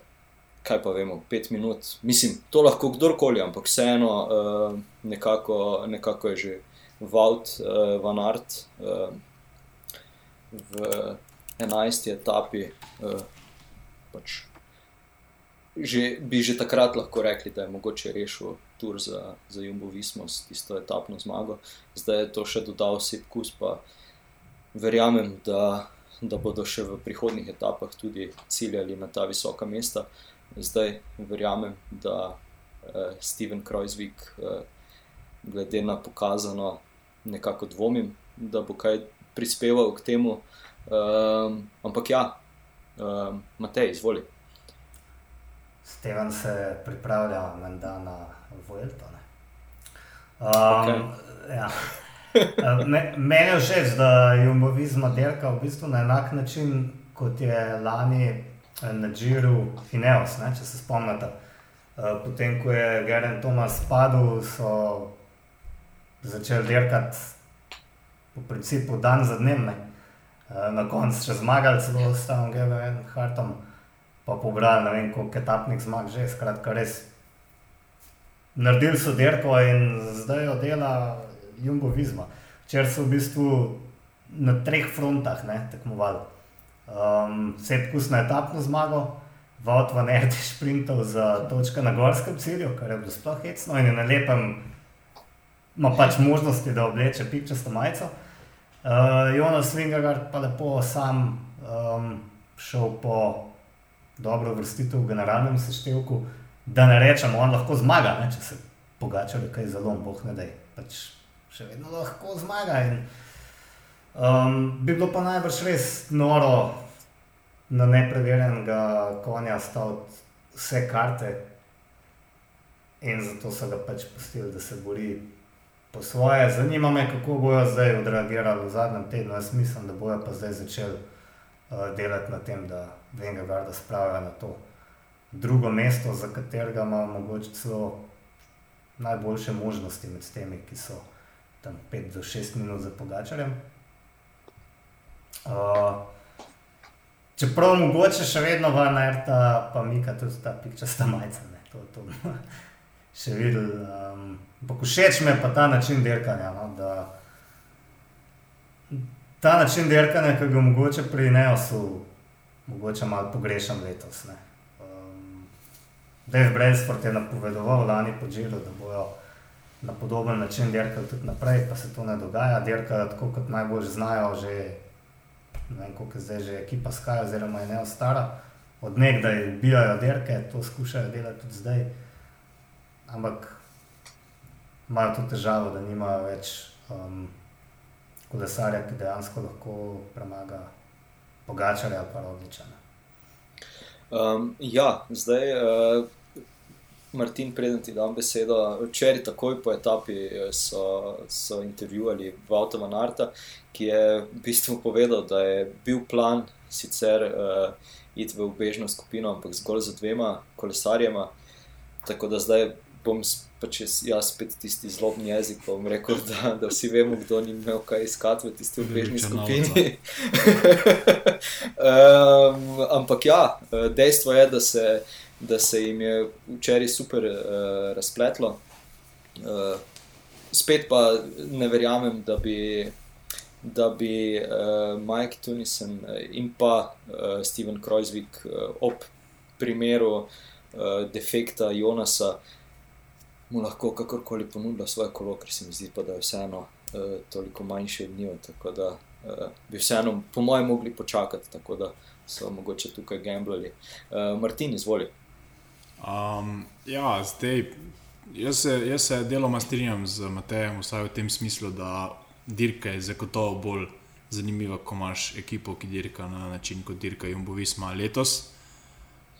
kaj pa vemo, pet minut. Mislim, to lahko kdorkoli, ampak vseeno uh, nekako, nekako je že Vaut uh, van Art uh, v enajsti etapi. Uh, pač že, bi že takrat lahko rekli, da je mogoče rešil tur za, za Jumbo Vismo s tisto etapno zmago. Zdaj je to še dodal Sipkus, pa verjamem, da, da bodo še v prihodnih etapah tudi ciljali na ta visoka mesta. Zdaj verjamem, da eh, Steven Krojzvik, eh, glede na pokazano, nekako dvomim, da bo kaj prispeval k temu. Um, ampak ja, um, Matej, izvolite. Steven se pripravlja na Vuelto. Um, okay. ja. Me, meni je všeč, da je umovizma delka v bistvu na enak način, kot je lani eh, na Džiru Fineos, ne, če se spomnite. Uh, potem, ko je Geren Tomas padel, so začeli dirkati po principu dan za dnem. Uh, na koncu še zmagali, celo s tem Geverem Hartom pa pobrali ne vem, koliko etapnih zmag že, skratka, res. Naredili so derko in zdaj jo dela Jumbo Visma. Včeraj so v bistvu na treh frontah ne, tekmovali. Um, Sedkusno etapno zmago, Vod van Ert je sprintal za točko na gorskem cilju, kar je bilo sploh hecno in je na lepem, ima pač možnosti, da obleče pikčasto majico. Uh, Jonas Vingard pa lepo sam um, šel po dobro vrstitev v generalnem seštevku, da ne rečemo, on lahko zmaga, ne, če se pogača, da kaj zelo, boh ne da. Pač še vedno lahko zmaga. In, um, bi bilo pa najbrž res noro na nepreverjenega konja staviti vse karte, in zato so ga pač pustili, da se bori po svoje. Zanima me, kako bojo zdaj odreagirali v zadnjem tednu. Jaz mislim, da bojo pa zdaj začeli uh, delati na tem, da Venga Garda spravijo na to drugo mesto, za katerega ima mogoče celo najboljše možnosti med temi, ki so tam 5 do 6 minut za pogačarjem. Uh, Čeprav mogoče še vedno van RTA, pa Mika tudi ta pikčasta majica. Ne, to, to <laughs> še videl. Um, všeč mi je pa ta način dirkanja. No, da, ta način dirkanja, ki ga mogoče pri Neosu, mogoče malo pogrešam letos. Ne. Um, Dave Bradsford je napovedoval lani po Džiru, da bojo na podoben način dirkali tudi naprej, pa se to ne dogaja. Dirkajo tako, kot najbolj znajo že ne vem, koliko je zdaj že ekipa Sky, oziroma je ne ostara, od nekdaj ubijajo derke, to skušajo delati tudi zdaj. Ampak imajo tudi težavo, da nimajo več um, kolesarja, ki dejansko lahko premaga pogačarja ali pa odličane. Um, ja, zdaj. Uh... Martin, preden ti dam besedo, včeraj, takoj po etapi, so, so intervjuvali Vauta Manarta, ki je v bistvu povedal, da je bil plan sicer uh, iti v obežno skupino, ampak zgolj z dvema kolesarjema. Tako da zdaj bom pač jaz spet tisti zlobni jezik, bom rekel, da, da vsi vemo, kdo ni imel kaj iskati v tisti obežni skupini. <laughs> um, ampak ja, dejstvo je, da se, da se jim je včeraj super uh, razpletlo. Uh, spet pa ne verjamem, da bi da bi uh, Mike Tunisen eh, in pa uh, Steven Kreuzvik uh, ob primeru uh, defekta Jonasa mu lahko kakorkoli ponudila svoje kolo, ker se mi zdi, pa, da je vseeno uh, toliko manjše od njih. Tako da uh, bi vseeno, po mojem, mogli počakati, tako da so mogoče tukaj gamblali. Uh, Martin, izvoli. Um, ja, zdaj. Jaz se, jaz se deloma strinjam z Matejem, vsaj v tem smislu, da dirka je zagotovo bolj zanimiva, ko imaš ekipo, ki dirka na način, kot dirka Jumbo Visma letos.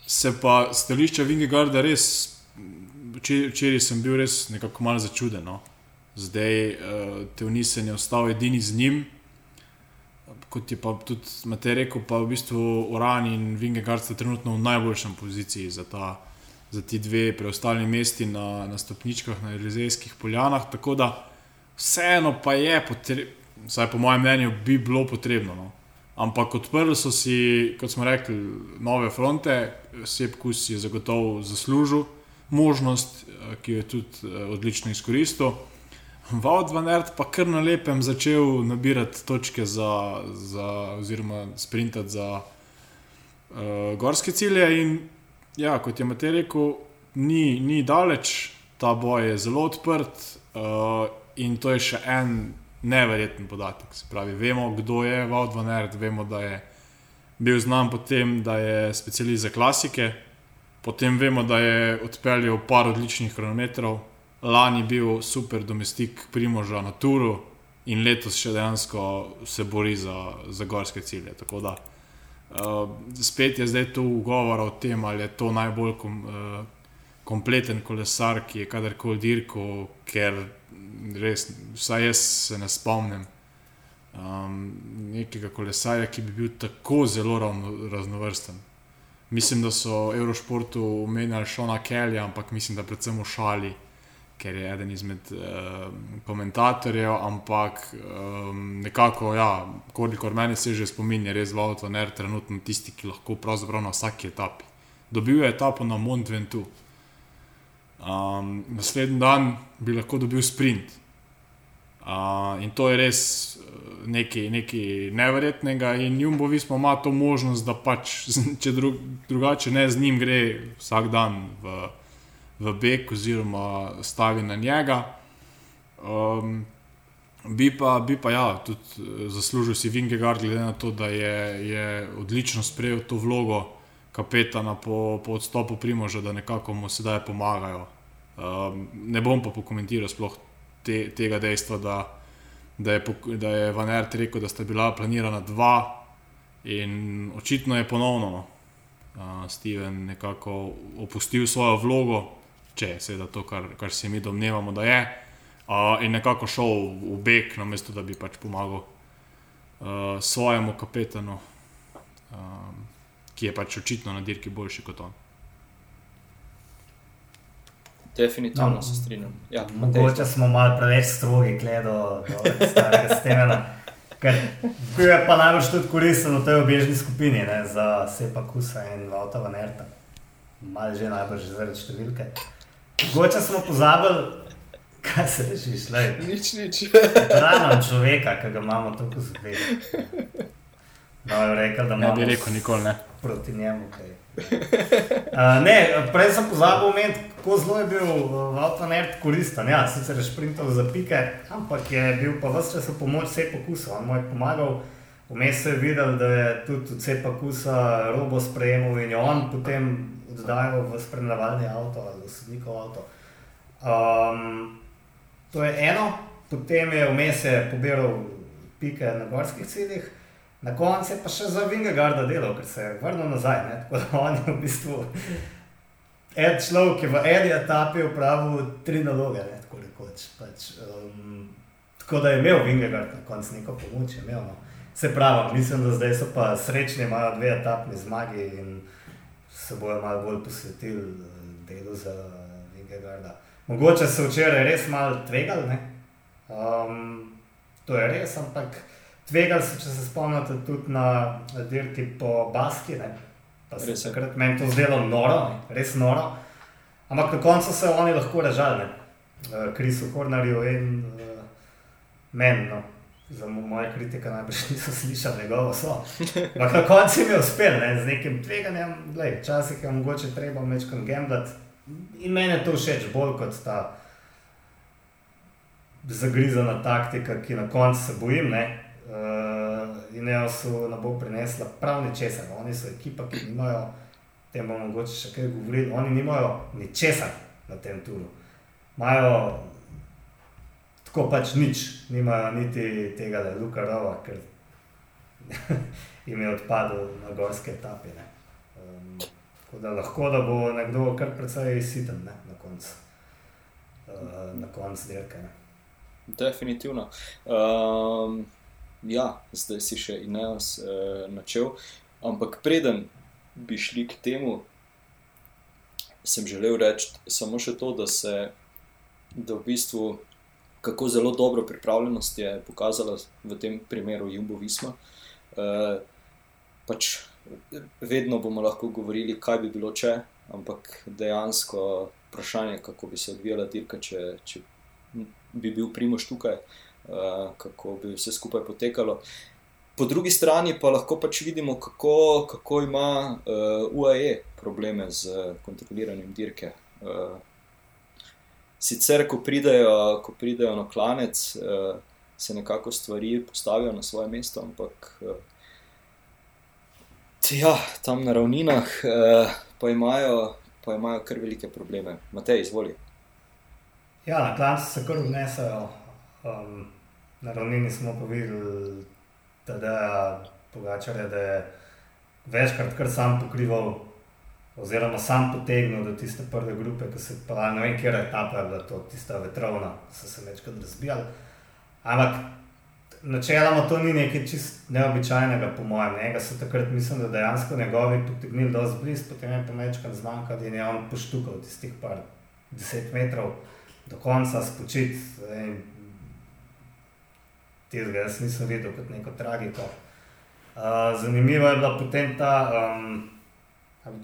Se pa stališča Vingegarda res, včeraj sem bil res nekako malo začuden. No? Zdaj uh, te vnisen je ostal edini z njim. Kot je pa tudi Matej rekel, pa v bistvu Uran in Vingegard sta trenutno v najboljšem poziciji za, za ti dve preostali mesti na, na stopničkah na Elizejskih poljanah. Tako da vseeno pa je, vsaj po mojem mnenju, bi bilo potrebno. No. Ampak odprli so si, kot smo rekli, nove fronte, Sepkus je zagotovo zaslužil možnost, eh, ki jo je tudi eh, odlično izkoristil. Vaud van Ert pa kar na lepem začel nabirati točke za, za oziroma sprintati za uh, gorske cilje. In ja, kot je Matej rekel, ni, ni daleč, ta boj je zelo odprt. Uh, In to je še en neverjeten podatek. Se pravi, vemo, kdo je Vaud van Ert, vemo, da je bil znan po tem, da je specialist za klasike, potem vemo, da je odpeljal par odličnih kronometrov, lani bil super domestik Primoža na Turu in letos še dejansko se bori za, za gorske cilje. Tako da uh, spet je zdaj tu govora o tem, ali je to najbolj kom, uh, kompleten kolesar, ki je kadarkoli dirkal, ker res, vsaj jaz se ne spomnim um, nekega kolesarja, ki bi bil tako zelo ravno, raznovrsten. Mislim, da so v Eurošportu omenjali Šona Kelja, ampak mislim, da predvsem v šali, ker je eden izmed uh, komentatorjev. Ampak um, nekako, ja, kolikor meni se že spominja, res Vauto Ner, trenutno tisti, ki lahko pravzaprav na vsaki etapi. Dobil je etapo na Mont Ventoux. Um, naslednji dan bi lahko dobil sprint. Uh, in to je res, nekaj, nekaj neverjetnega in Jumbo Visma ima to možnost, da pač, če dru, drugače ne z njim gre vsak dan v, v beg oziroma stavi na njega. Um, bi, pa, bi pa ja, tudi zaslužil si Vingegard, glede na to, da je, je odlično sprejel to vlogo kapetana po, po odstopu Primoža, da nekako mu sedaj pomagajo. Um, ne bom pa pokomentiral sploh te, tega dejstva, da, da, je, da je Van Ert rekel, da sta bila planirana dva in očitno je ponovno no, uh, Steven nekako opustil svojo vlogo, če je seveda to, kar, kar se mi domnevamo, da je, uh, in nekako šel v beg, namesto da bi pač pomagal uh, svojemu kapetanu, um, ki je pač očitno na dirki boljši kot on. Definitivno no, se strinjam. Ja, mogoče smo malo preveč strogi, gledano do starega Stevena. Ker bil je pa najbolj tudi koristen v tej obežni skupini, ne, za Sepa Kusa in Vauta Vanerta. Malo že najbolj že zaradi številke. Mogoče smo pozabili, kaj se rešiš, le. Nič, nič. Rano človeka, ki ga imamo tako zgleda. No, rekel, da ne bi rekel nikoli ne. Proti njemu, kaj. Okay. Uh, <laughs> ne, prej sem pozabil omeniti, kako zelo je bil Avtonet koristen. Ja, sicer je šprintal za pike, ampak je bil pa vse čas v pomoč vse pokusa. On mu je pomagal, vmes je videl, da je tudi vse pokusa robo sprejemal in je on potem oddajal v spremljevalni avto ali v sodnikov avto. Um, to je eno, potem je vmes pobiral pike na gorskih ciljih. Na koncu je pa še za Vingegarda delal, ker se je vrnil nazaj. Ne? Tako da on je v bistvu en človek, ki je v eni etapi upravil tri naloge. Ne? Tako, rekoč, pač, um, tako da je imel Vingegard na koncu neko pomoč. Imel, no? Se pravi, mislim, da zdaj so pa srečni, imajo dve etapni zmagi in se bojo malo bolj posvetili uh, delu za Vingegarda. Mogoče so včeraj res malo tvegali, um, to je res, ampak. Tvegali so, če se spomnite, tudi na dirki po Baski. Ne? Pa se je takrat meni to zdelo noro, ne? res noro. Ampak na koncu so oni lahko režali, Krisu eh, Hornerju in uh, meni. No. Za moje kritike najbrž <laughs> niso slišali njegovo slovo. Ampak na koncu jim je uspel ne? z nekim tveganjem, včasih je mogoče treba večkrat gambljati. In meni je to všeč bolj kot ta zagrizana taktika, ki na koncu se bojim. Ne? Uh, in ne so na bo prinesla prav ničesar. Oni so ekipa, ki nimajo, tem bomo mogoče še kaj govorili, oni nimajo ničesar na tem turu. Imajo tako pač nič, nimajo niti tega, da je Luka Rova, ker <laughs> jim je odpadel na gorske etape. Um, tako da lahko, da bo nekdo kar precej siten ne, na koncu. Uh, na koncu dirke. Definitivno. Um, ja, zdaj si še Ineos uh, načel. Ampak preden bi šli k temu, sem želel reči samo še to, da se da v bistvu, kako zelo dobro pripravljenost je pokazala v tem primeru Jumbo Visma. Uh, pač vedno bomo lahko govorili, kaj bi bilo če, ampak dejansko vprašanje, kako bi se odvijala dirka, če, če bi bil Primoš tukaj. Uh, kako bi vse skupaj potekalo. Po drugi strani pa lahko pač vidimo, kako, kako ima eh, UAE probleme z kontroliranjem dirke. Uh, sicer, ko pridejo, ko pridejo na klanec, se nekako stvari postavijo na svoje mesto, ampak ja, tam na ravninah pa, imajo, pa imajo kar velike probleme. Matej, izvoli. Ja, na klancu se kar vnesajo. Um, na ravnini smo pa videli, da je Pogačar, da je večkrat kar sam pokrival, oziroma sam potegnil do tiste prve grupe, ki se pa ne vem, je etapa, da to tista vetrovna, so se večkrat razbijali. Ampak načeloma to ni nekaj čist neobičajnega, po mojem. Njega so takrat, mislim, da dejansko njegovi potegnili dosti blizu, potem je pa večkrat zmanjkal, da je on poštukal tistih par deset metrov do konca spočit tega jaz nisem videl kot neko tragiko. Uh, zanimivo je bila potem ta um,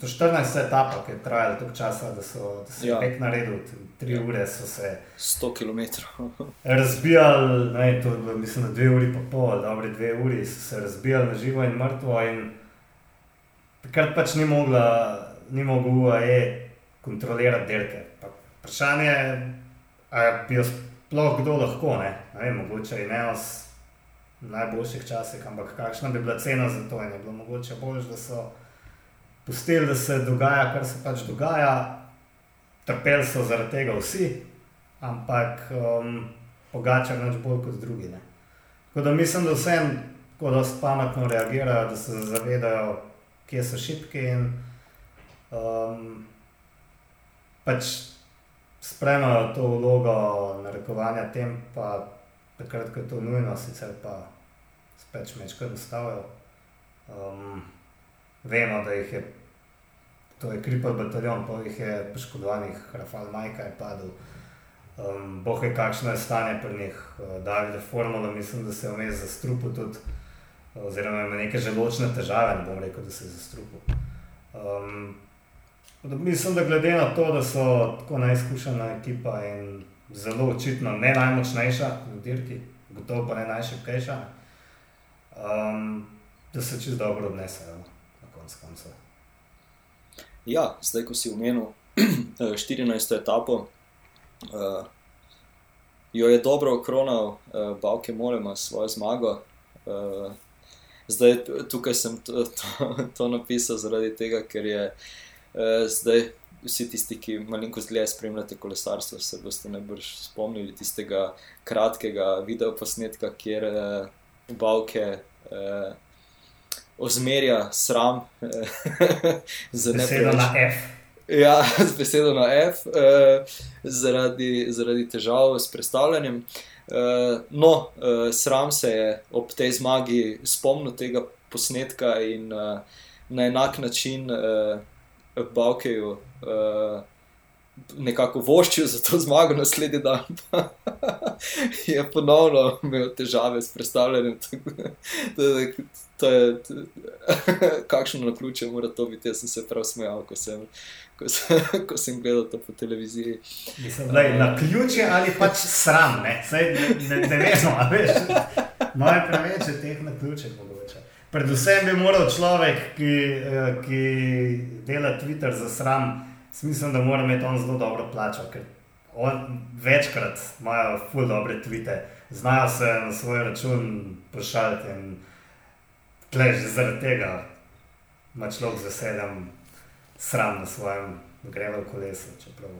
To 14 etapa, ki je trajala toliko časa, da so, da so Ja. tek naredili, tri Ja. ure so se 100 km. <laughs> razbijali, ne, to je bilo, mislim, da dve uri pa pol, dobre dve uri so se razbijali na živo in mrtvo. In takrat pač ni mogla, ni mogla UAE kontrolirati dirke. Pa Vprašanje je, ali bi jo sploh kdo lahko, ne, ne vem, mogoče in ne v najboljših časih, ampak kakšna bi bila cena za to in je bilo mogoče bolj, da so pustili, da se dogaja, kar se pač dogaja. Trpeli so zaradi tega vsi, ampak um, pogača več bolj kot drugi. Ne. Tako da mislim, da vsem tako dosti pametno reagirajo, da se zavedajo, kje so šipki in um, pač sprejmejo to vlogo narekovanja tempa, takrat, ko je to nujno, sicer pa spet mečkaj ustavijo. Um, vemo, da jih je, to je kripal bataljon, pa jih je poškodovanih, Rafal Majka je padel. Um, boh je kakšno je stanje pri njih, uh, Davide Formula, mislim, da se je vmes zastrupil tudi, oziroma ima neke želočne težave, ne bom rekel, da se je zastrupil. Um, da mislim, da glede na to, da so tako najizkušena ekipa in zelo očitno ne najmočnejša v dirki, gotovo pa ne najšipkejša, um, da se čez dobro odnesejo no, na koncu koncev. Ja, zdaj, ko si omenil <clears throat> 14. etapo, uh, jo je dobro okronal uh, Bavke Molema s svojo zmago. Uh, zdaj, tukaj sem to, to, to napisal zaradi tega, ker je uh, zdaj. Vsi tisti, ki malo dlje spremljate kolesarstvo, se boste najbrž spomnili tistega kratkega videoposnetka, kjer uh, Bavke uh, ozmerja sram <laughs> za besedo na F. Ja, <laughs> z besedo na F, uh, zaradi, zaradi težav s predstavljanjem. Uh, no, uh, sram se je ob tej zmagi spomnil tega posnetka in uh, na enak način uh, Bavkeju uh, nekako voščil za to zmago, naslednji dan pa <laughs> je ponovno imel težave s predstavljanjem. To je, to <laughs> je, kakšno na ključe mora to biti. Jaz sem se prav smejal, ko sem, ko sem, <laughs> ko sem gledal to po televiziji. Mislim, da je na ključe ali pač sram, ne, Sej, ne, ne vemo, a veš. Preveč je teh na ključe mogoče. Predvsem bi moral človek, ki, ki dela Twitter za sram, mislim, da mora imeti on zelo dobro plačo, ker on večkrat imajo ful dobre tvite, znajo se na svoj račun pošaljati in tle že zaradi tega ima človek z veseljem sram na svojem grevel kolesu, čeprav.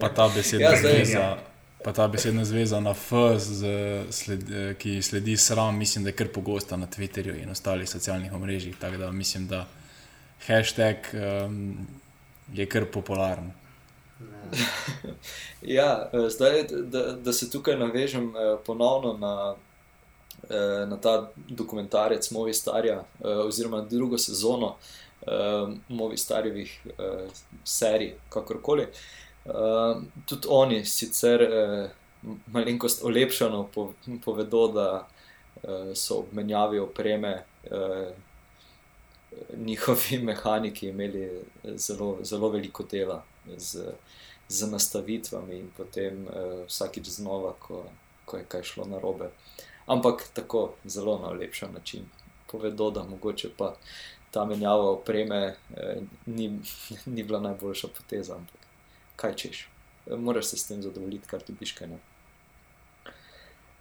Pa ta besedna Ja, zdaj- zveza. Pa ta besedna zveza na F, z, sled, eh, ki sledi sram, mislim, da je kar pogosta na Twitterju in ostalih socialnih omrežjih. Tako da mislim, da hashtag um, je kar popularen. <laughs> Ja, eh, zdaj, da, da se tukaj navežem eh, ponovno na, na ta dokumentarec Movi Starja, oziroma drugo sezono Movi Starjevih serij, kakorkoli. Tudi oni sicer malenkost olepšano povedo, da so ob menjavi opreme njihovi <laughs> mehaniki imeli zelo, zelo veliko dela. Z, z nastavitvami in potem uh, vsakič znova, ko, ko je kaj šlo na robe. Ampak tako zelo na lepši način povedo, da mogoče pa ta menjava opreme eh, ni, <laughs> ni bila najboljša poteza. Ampak kaj češ, moraš se s tem zadovoljiti, kar ti piške.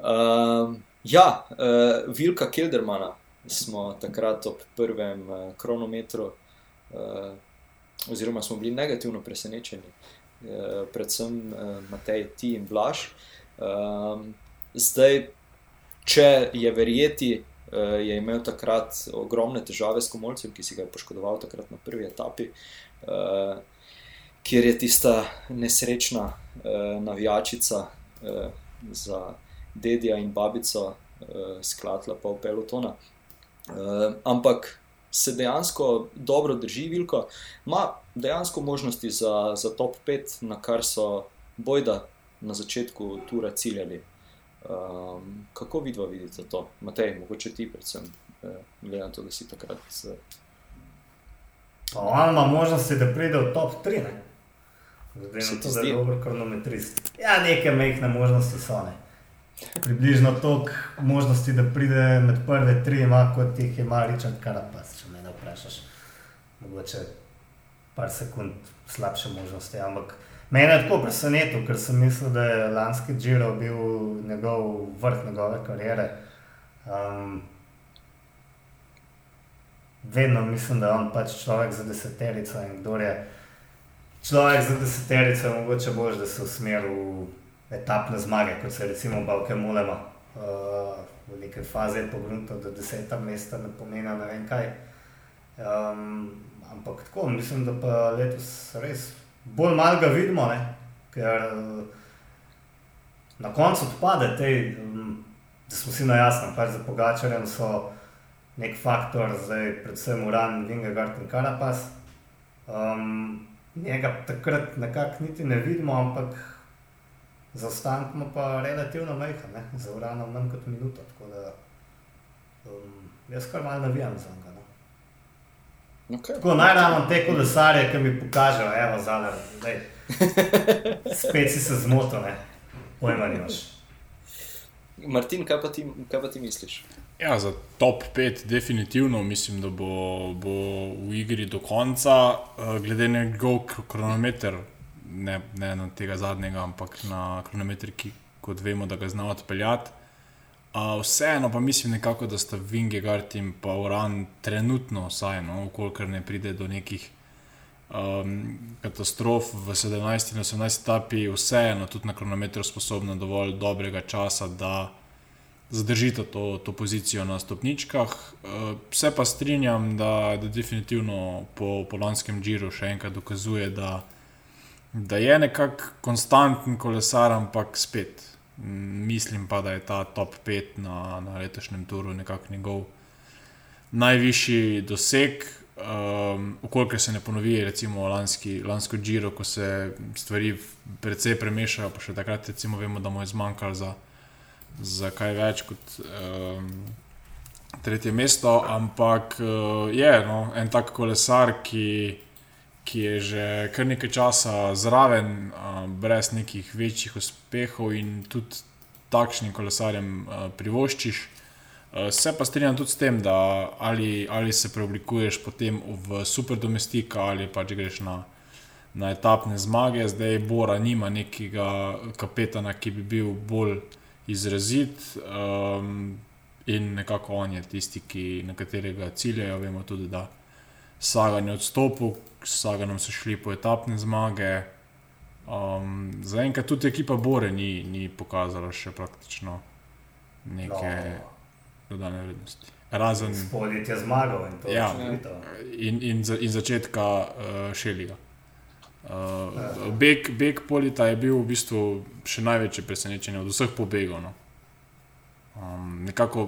Uh, ja, uh, Vilka Kildermana smo takrat ob prvem uh, kronometru, uh, oziroma smo bili negativno presenečeni. Uh, predvsem uh, Matej, ti in Blaž. Uh, zdaj, če je verjeti, uh, je imel takrat ogromne težave s komolcem, ki si ga je poškodoval takrat na prvi etapi, uh, kjer je tista nesrečna uh, navijačica uh, za dedja in babico uh, sklatla pa v pelotona. Uh, ampak se dejansko dobro drži, Vilko, ima dejansko možnosti za, za top 5, na kar so bojda na začetku tura ciljali. Um, kako vidva vidite to? Matej, mogoče ti, predvsem, uh, glede na to, da si takrat uh, On ima možnosti, da pride v top 3. Ne? Se na ti to, zdi? je dober kronometrist. Ja, nekaj mehne možnosti so. Ne? Približno toliko možnosti, da pride med prve tri, ima kot jih ima Richard Karapas, če me ne vprašaš. Mogoče par sekund slabše možnosti. Ampak mene je tako presenetilo, ker sem mislil, da je lanski Giro bil njegov vrh njegove kariere. Um, vedno mislim, da je on pač človek za deseterico in kdo je človek za deseterico, je mogoče bož, da se usmeri v etapne zmage, kot se recimo Balke Mulema. Uh, v neki fazi je pogrunto, da deseta mesta ne pomeni ne vem kaj. Um, ampak tako, mislim, da pa letos res bolj malo ga vidimo, ne? ker na koncu odpade te, um, da smo si na jasnem, pač za pogačarjem so nek faktor, zdaj predvsem Uran, Vingegard in Karapas. Um, njega takrat nekako niti ne vidimo, ampak zaostanek ima pa relativno majhen, ne? za Uranom manj kot minuto. Tako da um, jaz kar malo navijam za njega. No? Okay. Tako naj ravno te kolesarje, ki mi pokažejo, evo, zadar, zdaj. Spet si se zmotil, ne? Pojma nimaš. Martin, kaj pa, ti, kaj pa ti misliš? Ja, za top 5 definitivno mislim, da bo, bo v igri do konca, eh, glede na njegov kr- kronometer, ne, ne na tega zadnjega, ampak na kronometer, ki kot vemo, da ga zna odpeljati. Uh, vseeno pa mislim nekako, da sta Vingegard in pa Uran trenutno, vsaj no, ukolikor ne pride do nekih um, katastrof v 17 in 18 etapi, vseeno tudi na kronometru sposobna dovolj dobrega časa, da zadržita to, to pozicijo na stopničkah. Uh, se pa strinjam, da, da definitivno po, po lanskem Džiru še enkrat dokazuje, da, da je nekako konstanten kolesar, ampak spet. mm, Mislim pa, da je ta top 5 na, na letošnjem turu nekako njegov najvišji doseg. Um, Ukolikor se ne ponovi, recimo lanski, lansko Giro, ko se stvari precej premešajo, pa še takrat recimo vemo, da mu je zmanjkalo za, za kaj več kot um, tretje mesto, ampak uh, je no, en tak kolesar, ki, ki je že kar nekaj časa zraven, uh, brez nekih večjih uspehov in tudi takšnim kolesarjem uh, privoščiš. Uh, Se pa strinjam tudi s tem, da ali, ali se preoblikuješ potem v super domestika ali pač greš na, na etapne zmage. Zdaj Bora nima nekega kapetana, ki bi bil bolj izrazit um, in nekako on je tisti, ki, na katerega ciljajo. Vemo tudi, da Sagan je odstopil, s Saganom so šli po etapne zmage. Um, Zaenkrat tudi ekipa Bore ni, ni pokazala še praktično neke No. dodane vrednosti. Razen Spodje je zmagal in to Ja. je čudovito. in, in, za, in začetka uh, Šeliga. Uh, beg, beg Polita je bil v bistvu še največje presenečenje od vseh pobegov. No. Um, nekako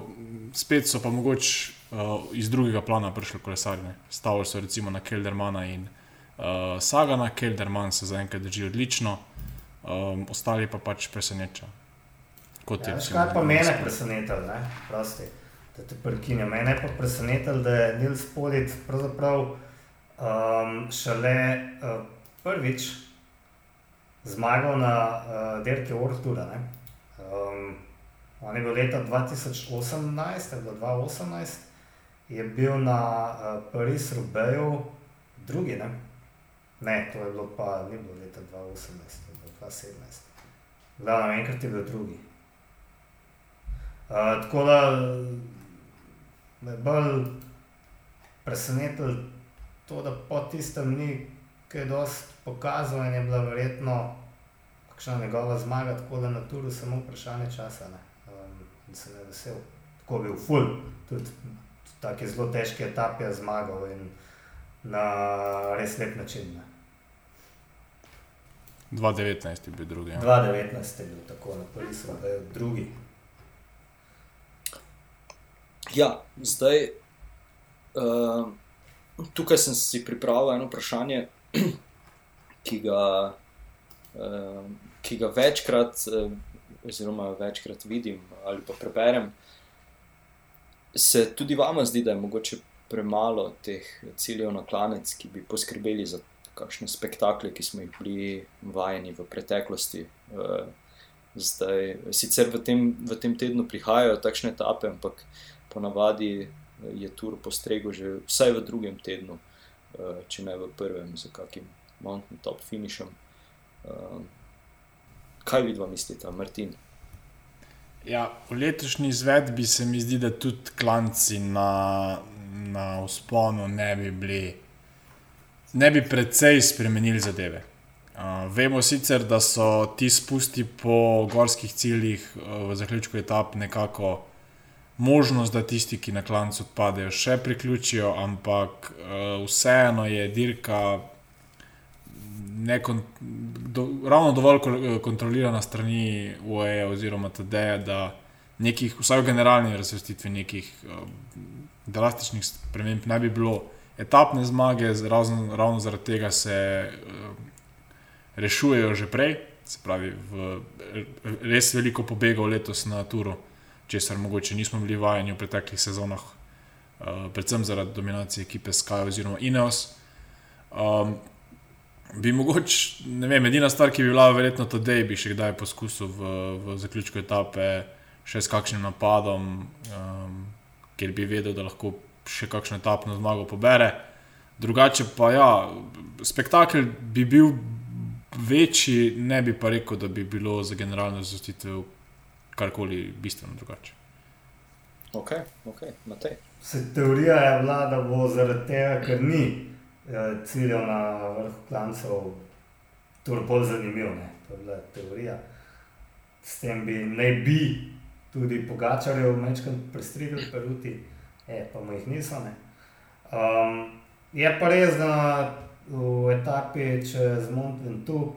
spet so pa mogoče uh, iz drugega plana prišli kolesarji. Stavili so recimo na Keldermana in uh, Sagana, Kelderman se zaenkrat drži odlično, um, ostali pa pač preseneča. Kot Ja, je veš, recimo kaj pa mene Damaskus. presenetilo, ne? Prosti, da te prekinjam. Mene je pa presenetilo, da je Nils Polit pravzaprav um, šele uh, prvič zmagal na uh, Derke Ortura. ne. Um, on je bil leta 2018, ali bilo 2018, je bil na uh, Paris Rubeju drugi, ne? Ne, to je bilo pa, ni bilo leta 2018, to je bilo 2017. Glavno, enkrat je bil drugi. Uh, tako da me bolj presenetilo to, da po tistem ni kaj dosti pokazal in je bila verjetno kakšna njegova zmaga, tako da na turu samo vprašanje časa. Ne? Um, sem je vesel. Tako bil full, tudi tako zelo težke etape je zmagal in na res lep način. Ne? 2019 je bil drugi. Ja. 2019 je bil tako, na prvi so bili drugi. Ja, zdaj, uh, tukaj sem si pripravil eno vprašanje, ki ga, uh, ki ga večkrat, uh, oziroma večkrat vidim ali pa preberem. Se tudi vama zdi, da je mogoče premalo teh ciljev na klanec, ki bi poskrbeli za kakšne spektakle, ki smo jih bili vajeni v preteklosti. Uh, zdaj, sicer v tem, v tem tednu prihajajo takšne etape, ampak ponavadi je tur postregel že vsaj v drugem tednu, če ne v prvem, z kakim mountain top finišem. Uh, kaj vidva mislite, Martin? Ja, v letošnji izvedbi se mi zdi, da tudi klanci na, na usponu ne bi bili, ne bi precej spremenili zadeve. Uh, vemo sicer, da so ti spusti po gorskih ciljih uh, v zaključku etap nekako možnost, da tisti, ki na klancu odpadejo, še priključijo, ampak uh, vseeno je dirka nekon, do, ravno dovolj kontrolirana strani UAE oziroma TD, da nekih, vsaj v generalni razvrstitvi, nekih uh, drastičnih sprememb ne bi bilo. Etapne zmage, ravno, ravno zaradi tega se uh, rešujejo že prej, se pravi, v, res veliko pobegov letos na Turu, česar mogoče nismo bili vajeni v preteklih sezonah, uh, predvsem zaradi dominacije ekipe Sky oziroma Ineos. Um, bi mogoče, ne vem, edina stvar, ki bi bila verjetno to, da bi še kdaj poskusil v, v zaključku etape še s kakšnim napadom, um, ker bi vedel, da lahko še kakšno etapno zmago pobere. Drugače pa ja, spektakel bi bil večji, ne bi pa rekel, da bi bilo za generalno zastitev karkoli bistveno drugače. Ok, ok, Matej. Se teorija je bila, da bo zaradi tega, ker ni ciljev na vrhu klancev, to je bolj zanimivo. To je bila teorija. S tem bi naj bi tudi pogačali v mečkem prestrigli peruti, e, pa mu jih niso. Um, je pa res, da v etapi čez Montventu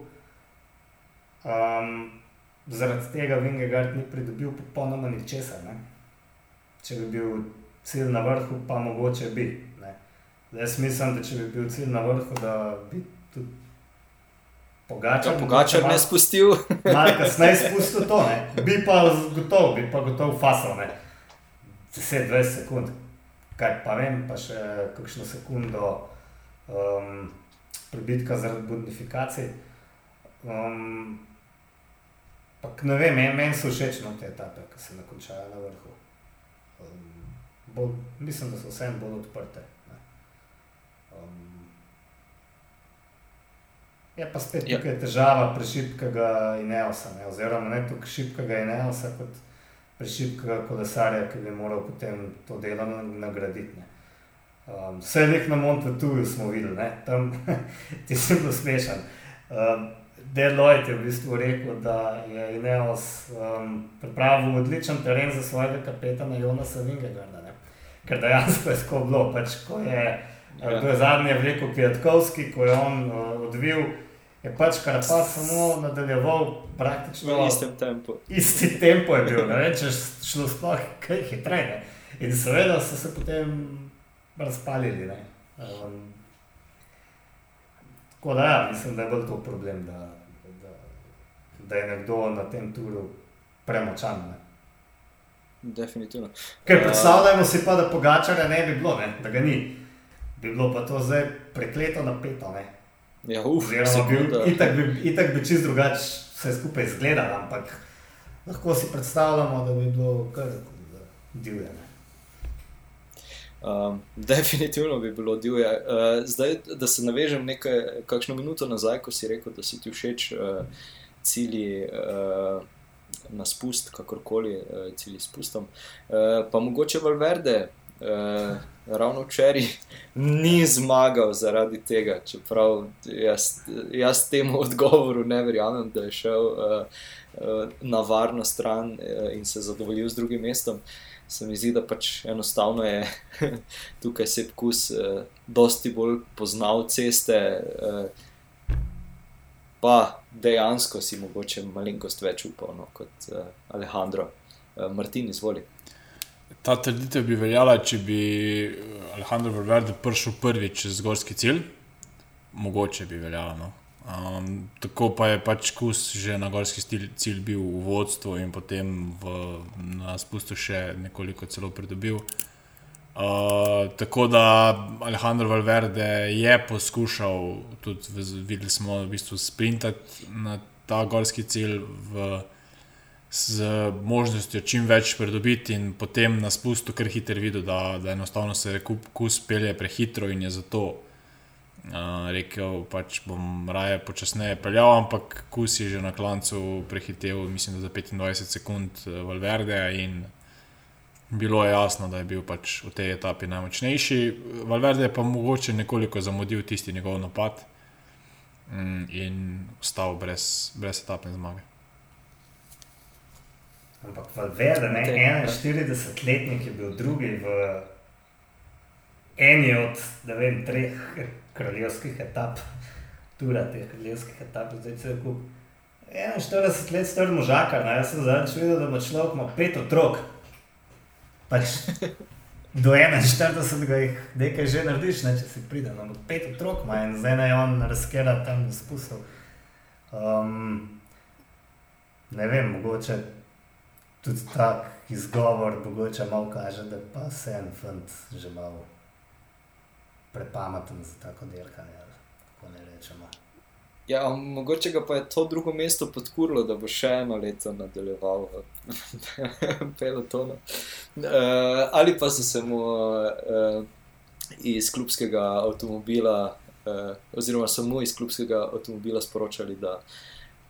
um, zaradi tega Vingegard ni pridobil popolnoma ničesar. Če bi bil cilj na vrhu, pa mogoče bi. Jaz mislim, da če bi bil cilj na vrhu, da bi tudi pogačal. Ja, pogačal ne spustil. <laughs> Malo kasneje spustil to, ne. bi pa gotov, bi pa gotov fasal, 10-20 sekund. Kaj pa vem, pa še kakšno sekundo um, pribitka zaradi bonifikacije. Um, ne vem, meni so všeč no, te etape, ki se nakončajo na vrhu. Um, bolj, mislim, da so vsem bolj odprte. Je pa spet ja. tukaj težava prešipkega Ineosa, ne? oziroma ne toliko šipkega Ineosa, kot prešipkega kolesarja, ki bi moral potem to delo nagraditi. Um, vse nek na Montetuju smo videli, ne? tam <laughs> ti si bil smešen. Um, Deloitte je v bistvu rekel, da je Ineos um, pripravil odličen teren za svojega kapetana Jonasa Vingegarda. Ker dejansko je tako bilo, pač ko je, ja. je zadnji rekel Kwiatkowski, ko je on uh, odvil je pač kar pa samo nadaljeval praktično v istem tempu. Isti tempo je bil, ne če šlo sploh kaj hitreje. In seveda so se potem razpalili. Um, tako da, ja, mislim, da je bil to problem, da, da, da je nekdo na tem turu premočan. Ne. Definitivno. Ker predstavljamo si pa, da pogačarja ne bi bilo, ne? da ga ni. Bi bilo pa to zdaj prekleto napeto. Ne? Ja, uf, itak bi, itak bi čist drugače vse skupaj izgledalo, ampak lahko si predstavljamo, da bi bilo kar divje. Um, definitivno bi bilo divje. Uh, zdaj, da se navežem nekaj, kakšno minuto nazaj, ko si rekel, da si ti všeč uh, cilji uh, na spust, kakorkoli uh, cilji spustom. Uh, pa mogoče Valverde, uh, ravno včeraj ni zmagal zaradi tega, čeprav jaz, jaz temu <laughs> odgovoru ne verjamem, da je šel uh, uh, na varno stran uh, in se zadovoljil z drugim mestom. Se mi zdi, da pač enostavno je <laughs> tukaj se pkus, uh, dosti bolj poznal ceste, uh, pa dejansko si mogoče malenkost več upal no, kot uh, Alejandro. Uh, Martin, izvolite. Ta trditev bi veljala, če bi eh, Alejandro Valverde prišel prvič z gorski cilj, mogoče bi veljala. No. Um, tako pa je pač kus že na gorski stil, cilj bil v vodstvu in potem v, na spustu še nekoliko celo pridobil. Uh, tako da Alejandro Valverde je poskušal, tudi videli smo, v bistvu sprintati na ta gorski cilj v, z možnostjo čim več pridobiti, in potem na spustu kar hiter videl, da, da enostavno se kus pelje prehitro in je zato uh, rekel, pač bom raje počasneje peljal, ampak kus je že na klancu prehitev, mislim, da za 25 sekund uh, Valverde in bilo je jasno, da je bil pač v tej etapi najmočnejši. Valverde je pa mogoče nekoliko zamudil tisti njegov napad mm, in ostal brez, brez etapne zmage. Ampak Valverde, ne 41-letnik, je bil drugi v eni od vem, treh kraljevskih etap, tudi teh kraljevskih etap, zdaj se je kup. 41 let star možakar, jaz sem zadnjič videl, da ima človek pet otrok pač do 41, da jih nekaj že narediš, ne, če si pridem. No, pet otrok ima in zdaj naj on razkera tam spustil. Um, ne vem, mogoče tudi tak izgovor, mogoče malo kaže, da pa se en fant že malo prepameten za tako delkanje, kako ne rečemo. Ja, mogoče ga pa je to drugo mesto podkurlo, da bo še eno leto nadaljeval v <laughs> pelotonu. Uh, ali pa so se mu uh, iz klubskega avtomobila, uh, oziroma samo iz klubskega avtomobila sporočali, da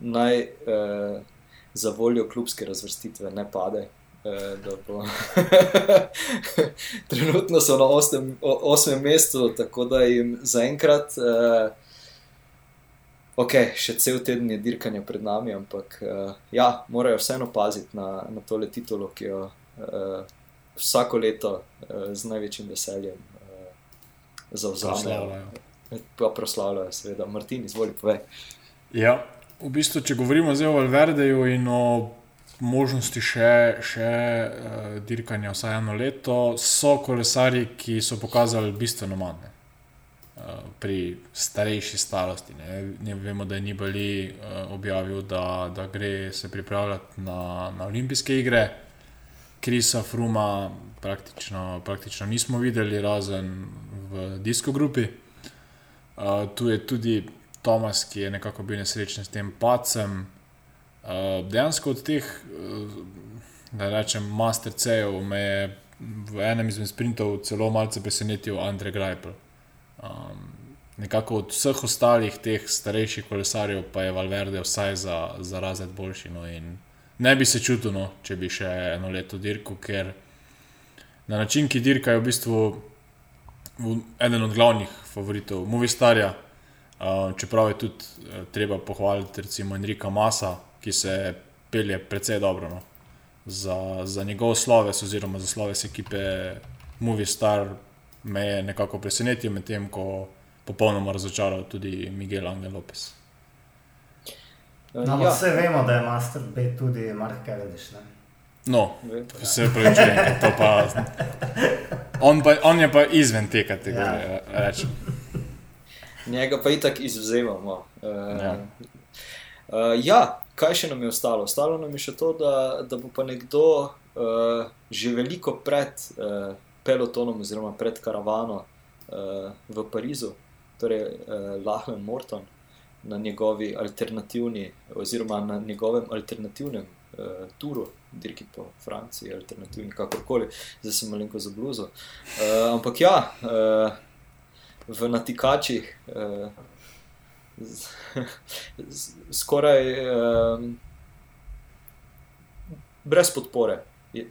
naj uh, za voljo klubske razvrstitve ne pade. <laughs> Trenutno so na osmem, osmem mestu, tako da jim zaenkrat. Uh, ok, še cel teden je dirkanja pred nami, ampak uh, ja, morajo vseeno paziti na, na tole titulo, ki jo uh, vsako leto uh, z največjim veseljem uh, zauzamajo. Pa proslavljajo, seveda. Martin, izvoli, povej. Ja, v bistvu, če govorimo zdaj o Valverdeju in o možnosti še, še uh, dirkanja vsaj eno leto, so kolesari, ki so pokazali bistveno manj. Eh, pri starejši starosti. Ne. Ne vemo, da je Nibali uh, objavil, da, da gre se pripravljati na, na olimpijske igre. Krisa Fruma praktično, praktično nismo videli, razen v disko grupi. Uh, tu je tudi Tomas, ki je nekako bil nesrečen s tem pacem. Uh, dejansko od teh, uh, da rečem, master C-jev me je v enem izmed sprintov celo malce presenetil Andrej Grajpel. Um, nekako od vseh ostalih teh starejših kolesarjev pa je Valverde vsaj za, za razred boljši. No, ne bi se čutil, no, če bi še eno leto dirkal, ker na način, ki dirka, je v bistvu eden od glavnih favoritov Movistarja. Uh, čeprav je tudi uh, treba pohvaliti, recimo Enrika Masa, ki se pelje precej dobro no, za, za njegov sloves, oziroma za sloves ekipe Movistar, me je nekako presenetil, medtem ko popolnoma razočaral tudi Miguel Angel Lopez. No, ja. Vse vemo, da je Master B tudi Mark Cavendish. Ne? No, vse pravi, če to pa. <laughs> On, pa. on je pa izven te kategorije. Ja. Njega pa itak izvzemamo. Uh, ja. Uh, ja, kaj še nam je ostalo? Ostalo nam je še to, da, da bo pa nekdo uh, že veliko pred. Uh, pelotonom, oziroma pred karavano uh, v Parizu, torej uh, Lahmen Morton, na njegovi alternativni, oziroma na njegovem alternativnem uh, turu, dirki po Franciji, alternativni, kakorkoli, zdaj sem malenko za bluzo. Uh, ampak ja, uh, v natikačih. Uh, Skoraj um, brez podpore,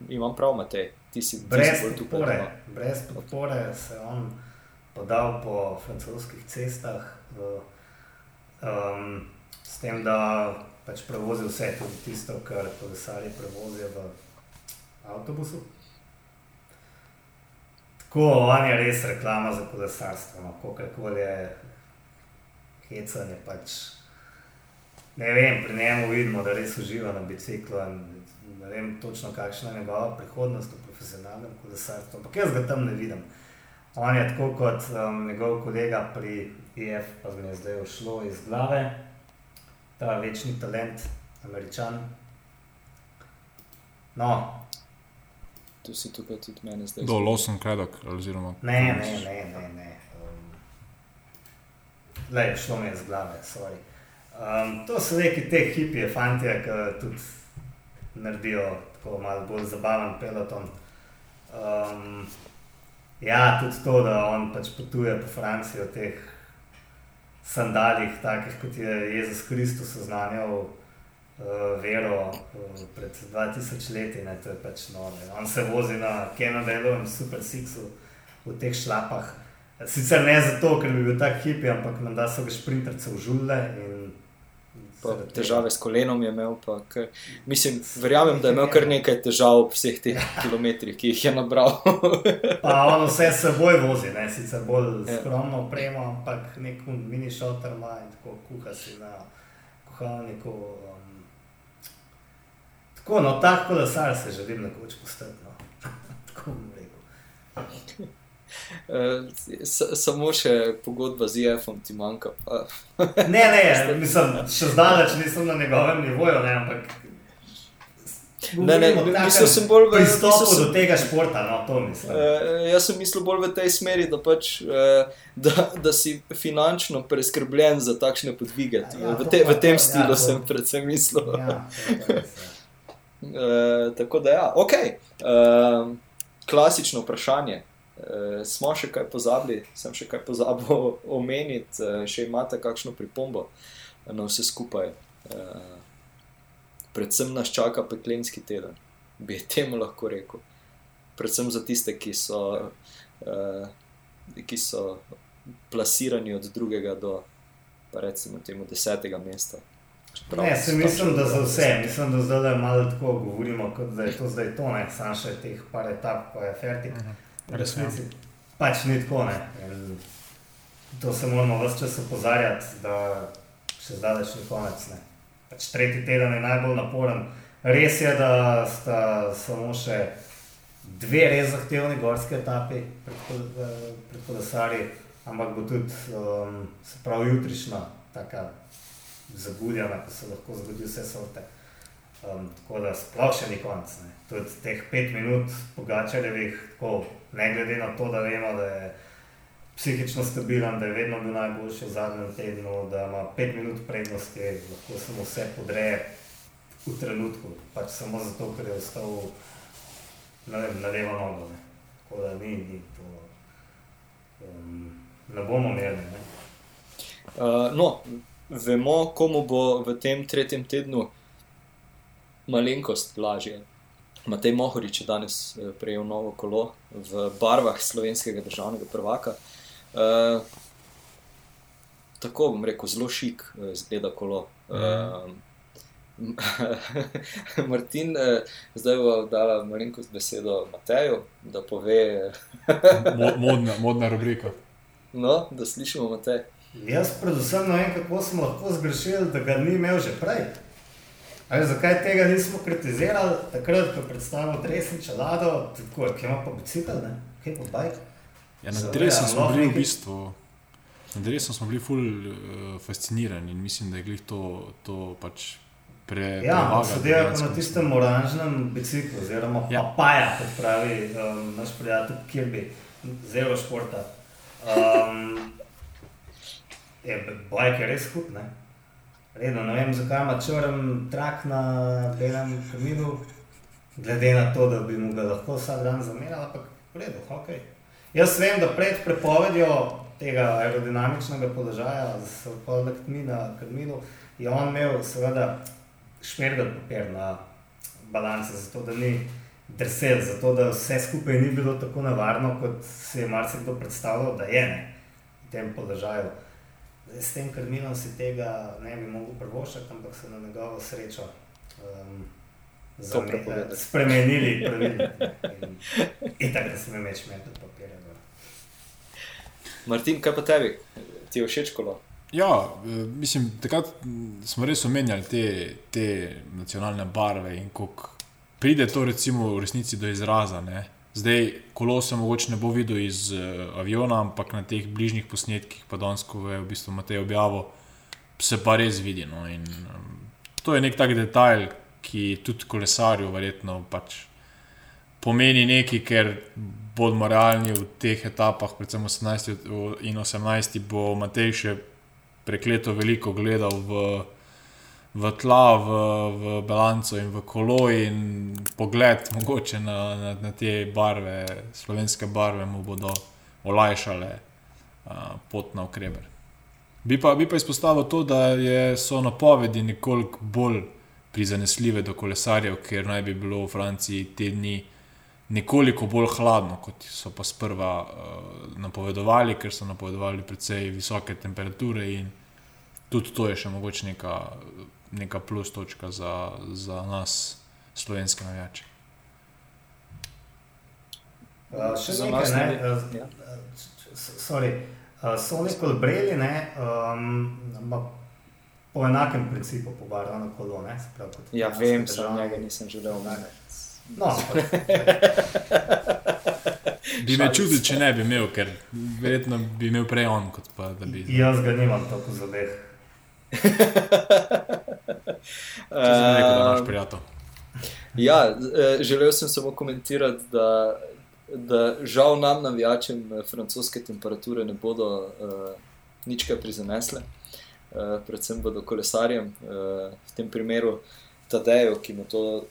imam prav, Matej ti si brez podpore. Brez podpore se je on podal po francoskih cestah, v, um, s tem, da pač prevozi vse, tudi tisto, kar kolesari prevozijo v avtobusu. Tako on je res reklama za kolesarstvo, no, kako je hecanje. Pač, ne vem, pri njemu vidimo, da res uživa na biciklu. Ne vem točno, kakšna je njegova prihodnost v profesionalnem kolesarstvu, ampak jaz ga tam ne vidim. On je tako kot um, njegov kolega pri IF, e pa mi je zdaj ušlo iz glave, ta večni talent, američan. No. Tu si tukaj tudi meni zdaj. Do Lawson Craddock, oziroma. Ne, ne, ne, ne. ne. Um, Lej, šlo mi je z glave, sorry. Um, to so neki te hipije, fanti, ki tudi naredijo tako malo bolj zabaven peloton. Um, ja, tudi to, da on pač potuje po Franciji v teh sandalih, takih kot je Jezus Kristus oznanjal uh, vero uh, pred 2000 leti, ne, to je pač noro. On se vozi na in Super Sixu v teh šlapah. Sicer ne zato, ker bi bil tak hipi, ampak da so ga šprinterce užule. Težave s kolenom je imel. Pa, kar, mislim, verjamem, da je imel kar nekaj težav v vseh teh <laughs> kilometrih, ki jih je nabral. <laughs> pa on vse s seboj vozi, ne? sicer bolj ja. skromno opremo, ampak nek mini šotor ima in tako kuha si na kuhalniku. Tako, no, tako da se želim nekoč postati. No. <laughs> tako bom rekel. Uh, samo še pogodba z IF-om ti manjka. <laughs> ne, ne, mislim, še zdaleč nisem na njegovem nivoju, ne, ampak. Ne, ne, mislil sem bolj v pristopu sem, do tega športa. No, uh, jaz sem mislil bolj v tej smeri, da, pač, uh, da, da si finančno preskrbljen za takšne podvige. Ja, v, te, v tem stilu ja, sem predvsem mislil. Ja, uh, tako da, ja, ok. Uh, klasično vprašanje. Uh, smo še kaj pozabili, sem še kaj pozabil <laughs> omeniti, uh, še imate kakšno pripombo na vse skupaj. Uh, predvsem nas čaka peklenski teden, bi <laughs> temu lahko rekel. Predvsem za tiste, ki so, uh, ki so plasirani od drugega do, recimo, temu desetega mesta. Prav, ne, se mislim, da za vse, mislim, da zdaj malo tako govorimo, kot da je to zdaj to, ne, samo še teh par etap, pa je fertik. Mhm. -huh resnici pač ni tako. To se moramo vse čas opozarjati, da še zdaleč ni konec. Pač tretji teden je najbolj naporen. Res je, da sta samo še dve res zahtevni gorski etapi pred kolesarji, ampak bo tudi um, pravi jutrišnja, tako zabudjena, da se lahko zgodi vse sorte. Um, tako da sploh še ni konec. Ne. Tudi teh pet minut pogačarjevih, tako ne glede na to, da vemo, da je psihično stabilen, da je vedno bil najboljši v zadnjem tednu, da ima pet minut prednosti, lahko samo vse podreje v trenutku, pač samo zato, ker je ostal na, na levo nogo. Ne. Tako da ni, ni to. Um, ne bomo merili. Uh, no, vemo, komu bo v tem tretjem tednu malenkost lažje. Matej Mohorič je danes eh, prejel novo kolo v barvah slovenskega državnega prvaka. E, tako bom rekel, zelo šik, eh, zgleda kolo. E, <laughs> Martin, zdaj bo dala malenkost besedo Mateju, da pove. <laughs> modna, modna rubrika. No, da slišimo Matej. Jaz predvsem ne vem, kako smo lahko zgrešili, da ga ni imel že prej. Ali, zakaj tega nismo kritizirali, takrat, ko predstavljamo resni čelado, tako je, ima pa bicikl, kaj pa bajk? Ja, na dresu smo bili v bistvu. Na dresu smo bili ful uh, fascinirani in mislim, da je glih to, to pač pre. Ja, sedaj pa na tistem oranžnem biciklu, oziroma ja. papaja, kot pravi um, naš prijatelj Kirby, zelo športa. Um, je, bajk je res hud, ne? Redno, ne vem, zakaj ima črn trak na belem kaminu, glede na to, da bi mu ga lahko vsak dan zamenjal, ampak redo, ok. Jaz vem, da pred prepovedjo tega aerodinamičnega položaja, odpovedal tmi na kaminu, je on imel seveda šmergel papir na balance, zato da ni drsel, zato da vse skupaj ni bilo tako nevarno, kot si je marsikdo predstavljal, da je ne v tem položaju. S tem krmilom si tega ne bi mogel prvošati, ampak so na njegovo srečo um, spremenili pravilnik. In tako da sem več metod papirja. Martin, kaj pa tebi? Ti je všeč kolo? Ja, e, mislim, takrat smo res omenjali te, te nacionalne barve in kako pride to recimo v resnici do izraza. Ne? Zdaj, kolo se mogoče ne bo videl iz uh, aviona, ampak na teh bližnjih posnetkih, pa danes, ko je v bistvu Matej objavil, se pa res vidi. No? In, um, to je nek tak detajl, ki tudi kolesarju verjetno pač pomeni nekaj, ker bomo realni v teh etapah, predvsem 18 in 18, bo Matej še prekleto veliko gledal v, v tla, v, v balanco in v kolo, in pogled mogoče na, na, na te barve, slovenske barve, mu bodo olajšale uh, pot na ukreber. Bi pa, bi pa izpostavil to, da je, so napovedi nekoliko bolj prizanesljive do kolesarjev, ker naj bi bilo v Franciji te dni nekoliko bolj hladno, kot so pa sprva uh, napovedovali, ker so napovedovali precej visoke temperature in tudi to je še mogoče neka, neka plus točka za, za nas, slovenske navijače. Uh, še za nas, ne? Uh, ja. Sorry. Uh, so nekoli breli, ne, um, po enakem principu pobarvano kolo. Ne, prav, ja, vem, samo njega nisem želel omeniti. No, <laughs> bi me čudil, če ne bi imel, ker verjetno bi imel prej on. Bi... Jaz ga nimam tako zadeh. <laughs> uh, ja, eh, želel sem samo komentirati, da, da žal nam, navijačem, eh, francoske temperature ne bodo uh, nič kaj prizanesle, uh, predvsem bodo kolesarjem, uh, v tem primeru Tadejo, ki mu to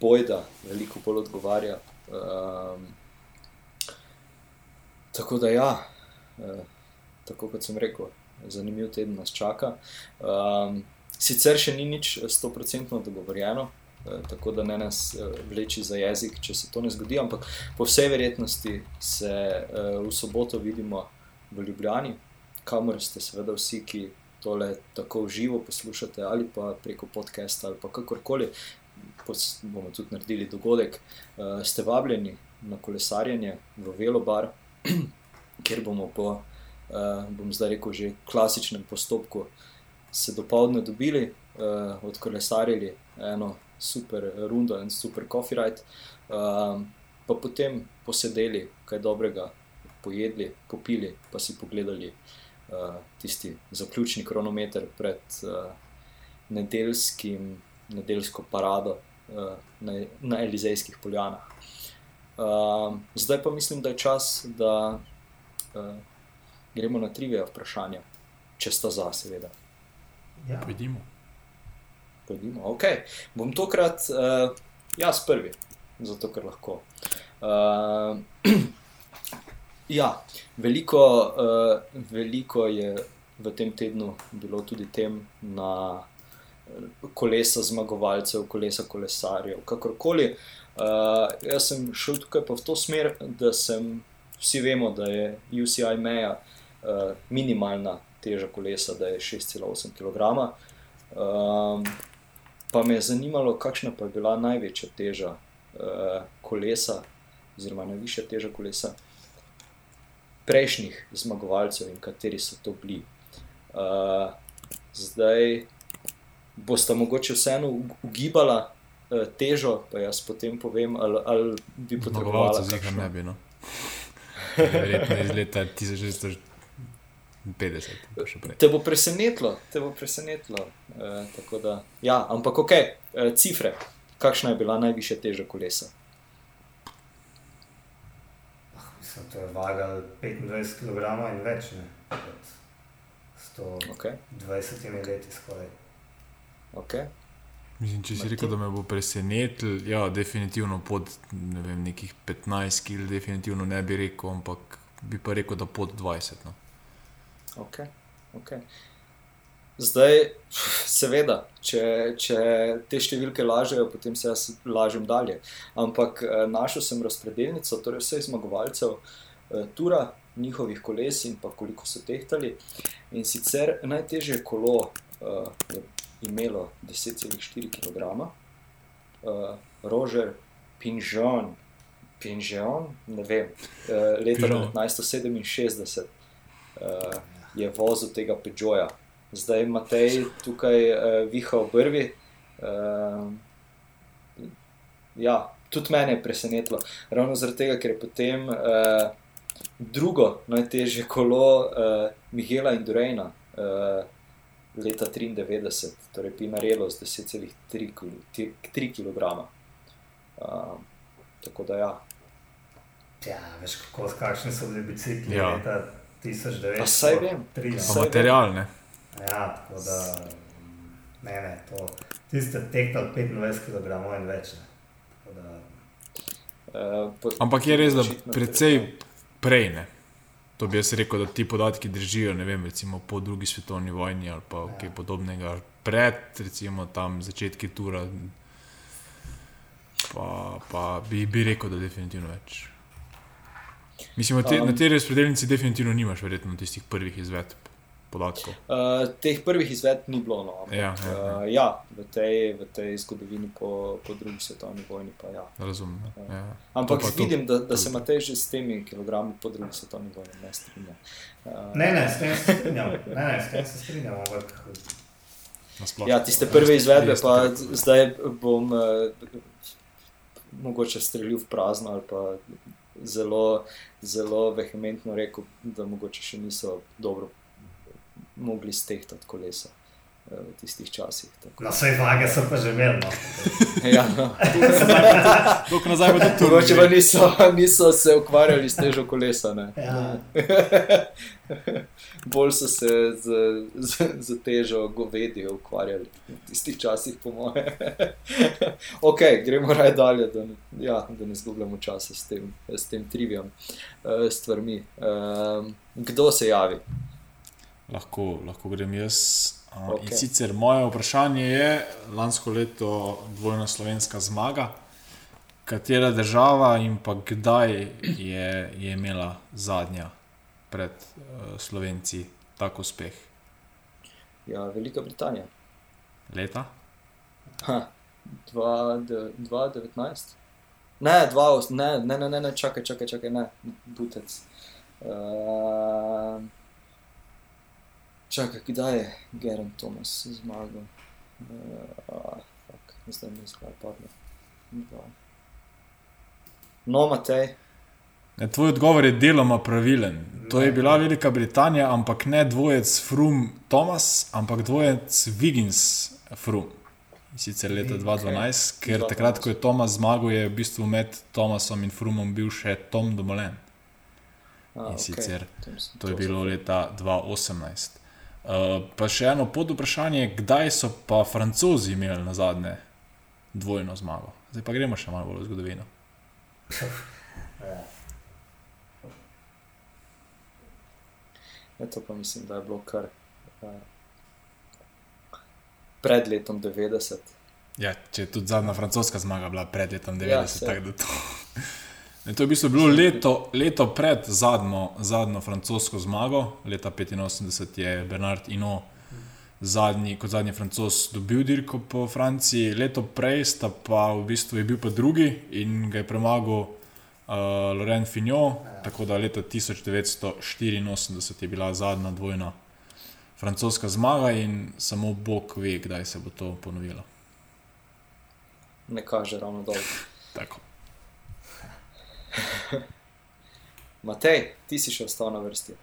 bojda veliko bolj odgovarja. Um, tako da, ja, uh, tako kot sem rekel, zanimiv teden nas čaka. Um, sicer še ni nič 100% dogovorjeno. Tako da ne nas vleči za jezik, če se to ne zgodi, ampak po vsej verjetnosti se v soboto vidimo v Ljubljani, kamor ste, seveda, vsi, ki tole tako živo poslušate, ali pa preko podcasta, ali pa kakorkoli, bomo tudi naredili dogodek, ste vabljeni na kolesarjenje v Velobar, <clears throat> kjer bomo po, uh, bom zdaj rekel, že klasičnem postopku se dopoledne dobili, uh, odkolesarili eno super rundo, en super coffee ride, uh, pa potem posedeli, kaj dobrega, pojedli, popili, pa si pogledali. Uh, tisti zaključni kronometer pred uh, nedeljskim, nedeljsko parado, uh, na, na Elizejskih poljanah. Uh, zdaj pa mislim, da je čas, da uh, gremo na trivije vprašanja, če sta za, seveda. Ja, vidimo. Pojdimo. Okay. Bom tokrat uh, jaz prvi, zato ker lahko. Uh, <clears throat> ja, veliko, uh, veliko je v tem tednu bilo tudi tem na kolesa zmagovalcev, kolesa kolesarjev, kakorkoli. Uh, jaz sem šel tukaj pa v to smer, da sem, vsi vemo, da je UCI meja uh, minimalna teža kolesa, da je 6,8 kg. Um, pa me je zanimalo, kakšna pa je bila največja teža uh, kolesa, oziroma najvišja teža kolesa prejšnjih zmagovalcev in kateri so to bili. Uh, zdaj, boste mogoče vseeno ugibala uh, težo, pa jaz potem povem, ali, ali bi potrebovala. Zmagovalce kakšno... ne bi, no. <laughs> Verjetno iz leta 1650. Te bo presenetilo, te bo presenetilo. Uh, da, ja, ampak ok, uh, cifre. Kakšna je bila najvišja teža kolesa? Sem to vagal 25 kg in več, ne? 120 okay. leti skoraj. Okay. Mislim, če si Martin. rekel, da me bo presenetil, ja, definitivno pod ne vem, nekih 15 kg, definitivno ne bi rekel, ampak bi pa rekel, da pod 20. No. Okay. Okay. Zdaj, seveda, če, če te številke lažejo, potem se jaz lažem dalje. Ampak eh, našel sem razpredelnico, torej vseh zmagovalcev eh, Tura, njihovih koles in pa koliko so tehtali. In sicer najtežje kolo uh, imelo 10,4 kg, uh, Roger Pinžon, Pinžon, ne vem, uh, leta 1967 uh, je vozil tega Peugeota. Zdaj Matej tukaj uh, viha v brvi. Uh, ja, tudi mene je presenetilo, ravno zaradi tega, ker je potem uh, drugo najtežje kolo uh, Mihela in Durejna. Uh, leta 93, torej Pinarello z 10,3 kg. Uh, Tako da ja. Ja, veš, kako, kakšni so bili bicikli Ja. leta 1900. Pa saj vem. Pa Saj material, ne? Ja, tako da ne, ne, to. Tiste tehtali 25 kg in več. Ne. Tako Da, Uh, po, Ampak je res, da precej prej ne. To bi jaz rekel, da ti podatki držijo, ne vem, recimo po drugi svetovni vojni ali pa kaj podobnega, pred recimo tam začetki tura. Pa, pa bi, bi rekel, da definitivno več. Mislim, te, Um. na tej razpredelnici definitivno nimaš verjetno tistih prvih izvedb podatkov. Uh, teh prvih izvedb ni bilo. No, ampak, Ja, ja, ja. Uh, ja v, tej, v tej zgodovini po, po drugi svetovni vojni. Pa, ja. Razumem. Ja. Ampak To pa to- vidim, da, da to- se Matej že s temi kilogrami po drugi svetovni vojni ne strinja. Uh, ne, ne, s tem se strinjam. Ne, ne, s tem se strinjam. Ampak, nasploh. Ja, tiste prve izvedbe, pa zdaj bom uh, mogoče streljil v prazno ali pa zelo, zelo vehementno rekel, da mogoče še niso dobro mogli stehtati kolesa v tistih časih. tako. na vse vage so pa že imeli. No. <laughs> Ja, no. <laughs> Dok nazaj bo tudi Mogoče tu. pa niso, niso se ukvarjali s težo kolesa. Ne? Ja. <laughs> Bolj so se z, z, z težo govedi ukvarjali v tistih časih, po moje. ok, gremo raje dalje, da ne, ja, da ne zgubljamo časa s tem, s tem trivijem uh, stvarmi. Um, kdo se javi? Lahko, lahko grem jaz. Okej. In sicer moje vprašanje je, lansko leto dvojna slovenska zmaga. Katera država in pa kdaj je, je imela zadnja pred uh, Slovenci tak uspeh? Ja, Velika Britanija. Leta? Ha, dva- de- 2019? Ne, dva ne, ne, ne, ne, čakaj, čakaj, čakaj, ne, butec. Uh, čakaj, kdaj je Geren Thomas zmagal? Uh, fuck, zdaj mi padlo. Dva. No, Matej, Ne, tvoj odgovor je deloma pravilen. To je bila Velika Britanija, ampak ne dvojec Frum Thomas, ampak dvojec Wiggins Frum. Sicer leta Ok. 2012, ker 2012. takrat, ko je Thomas zmagal, je v bistvu med Thomasom in Frumom bil še Tom Domolen. A, In ok, sicer sem- To je bilo leta 2018. Uh, pa še eno pod vprašanje, kdaj so pa francozi imeli na zadnje dvojno zmago? Zdaj pa gremo še malo bolj v zgodovino. Ja. To pa mislim, da je bilo kar uh, pred letom 90. Ja, če je tudi zadnja francoska zmaga bila pred letom 90, Ja, tako da to. Ne, to je v bistvu bilo leto, leto pred zadnjo, zadnjo francosko zmago, leta 85 je Bernard Ino zadnji, kot zadnji francos dobil dirko po Franciji, leto prej sta pa v bistvu je bil pa drugi in ga je premagal uh, Laurent Fignon, ja. tako da leta 1984 je bila zadnja dvojna francoska zmaga in samo Bog ve, kdaj se bo to ponovilo. Ne kaže ravno dobro. Tako. <laughs> Matej, ti si še ostal na vrsti.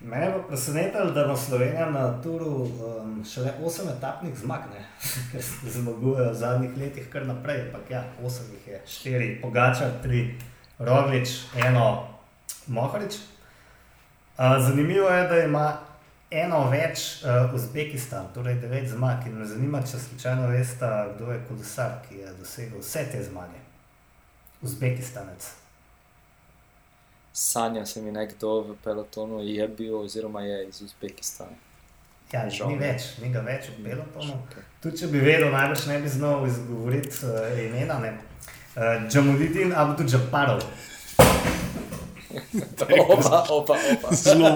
Mene je presenetilo, da ima Slovenija na turu um, šele 8 etapnih zmag, <laughs> ker se zmagujejo v zadnjih letih kar naprej. Ampak ja, 8 jih je, 4 Pogačar, 3 Roglič, 1 Mohorič. Uh, zanimivo je, da ima eno več uh, Uzbekistan, torej 9 zmag. In me zanima, če slučajno veste, kdo je kolesar, ki je dosegel vse te zmage. Uzbekistanec. Sanja se mi nekdo v pelotonu je bil, oziroma je iz Uzbekistana. Ja, Žal ni ne. več, ni ga več v pelotonu. Okay. Tudi če bi vedel, najbrž ne bi znal izgovoriti uh, imena. Uh, Džamudin Abdul Džaparov. <laughs> Opa, opa, opa. Zelo.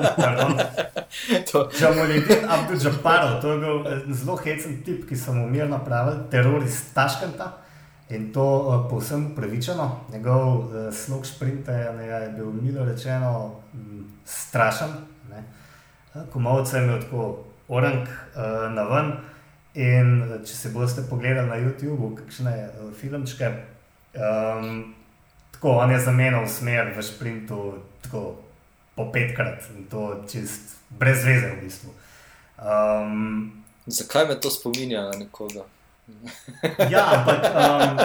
<laughs> Džamudin Abdul Džaparov, to je bil eh, zelo hecen tip, ki so mu mirno pravili terorist Taškanta. In to uh, povsem upravičeno. Njegov uh, slog šprinta je, je bil milo rečeno m, strašen. ne. Eh, Komovce je imel tako orang uh, na ven. In eh, če se boste pogledali na YouTubu, kakšne uh, filmčke, um, tako on je zamenjal smer v sprintu tako po petkrat in to čist brez veze v bistvu. Um, zakaj me to spominja na nekoga? Ja, ampak, um,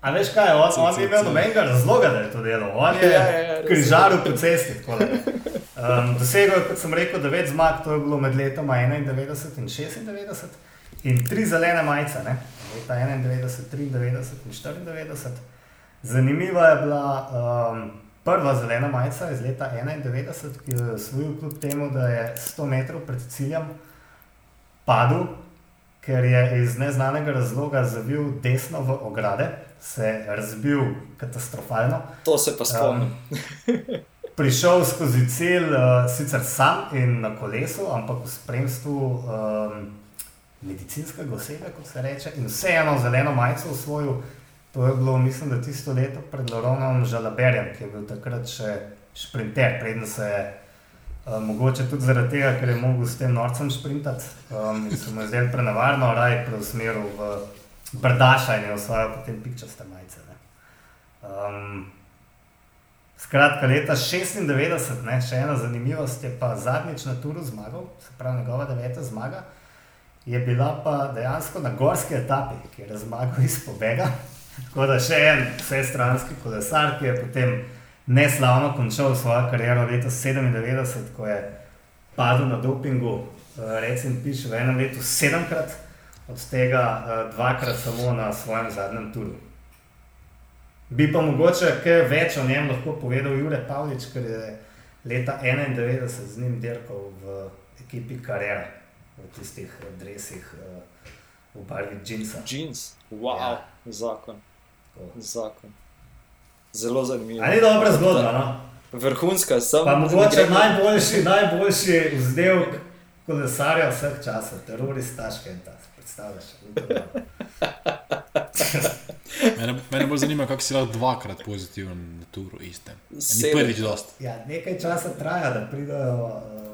a veš, kaj, on, on ni imel nobenega razloga, da je to delal. On je Ja, ja, ja, križaril po cesti. Um, dosegel je, kot sem rekel, devet zmag, to je bilo med letoma 91 in 96, in tri zelene majice, ne? leta 91, 93 in 94. Zanimiva je bila um, prva zelena majica iz leta 91, ki jo je osvojil kljub temu, da je 100 metrov pred ciljem padel, ker je iz neznanega razloga zavil desno v ograde, se je razbil katastrofalno. To se pa spomnim. Prišel skozi cilj, uh, sicer sam in na kolesu, ampak v spremstvu um, medicinskega osebja, kot se reče, in vseeno zeleno majico osvojil. To je bilo, mislim, da tisto leto pred Loronom Žalaberjem, ki je bil takrat še šprinter, predtem se je uh, mogoče tudi zaradi tega, ker je mogel s tem norcem šprintati um, in se mu je zdel prenavarno, raj preusmeril v Brdaša in je osvojil potem pikčaste majice. ne. Um, Skratka, leta 96, ne, še ena zanimivost je pa zadnjič na turu zmagal, se pravi njegova deveta zmaga, je bila pa dejansko na gorski etapi, kjer je zmagal iz pobega. Tako da še en vsestranski kolesar, ki je potem neslavno končal svojo kariero leta 97, ko je padel na dopingu, eh, recimo piše v enem letu sedemkrat, od tega eh, dvakrat samo na svojem zadnjem turu. Bi pa mogoče kaj več o njem lahko povedal Jure Pavlič, ker je leta 91 z njim dirkal v ekipi Carrera, v tistih dresih eh, v barvi džinsa. Jeans, wow, Ja. ja. zakon. Tako. zakon. Zelo zanimivo. A ni dobra zgodba, no? Vrhunska, sem. Pa mogoče gremo- najboljši, najboljši vzdelek kolesarja vseh časov, terorist Taškenta. Predstavljaš? <laughs> Mene, mene bolj zanima, kako si lahko dvakrat pozitiven na turu istem. Ni prvič dost. Ja, nekaj časa traja, da pridejo.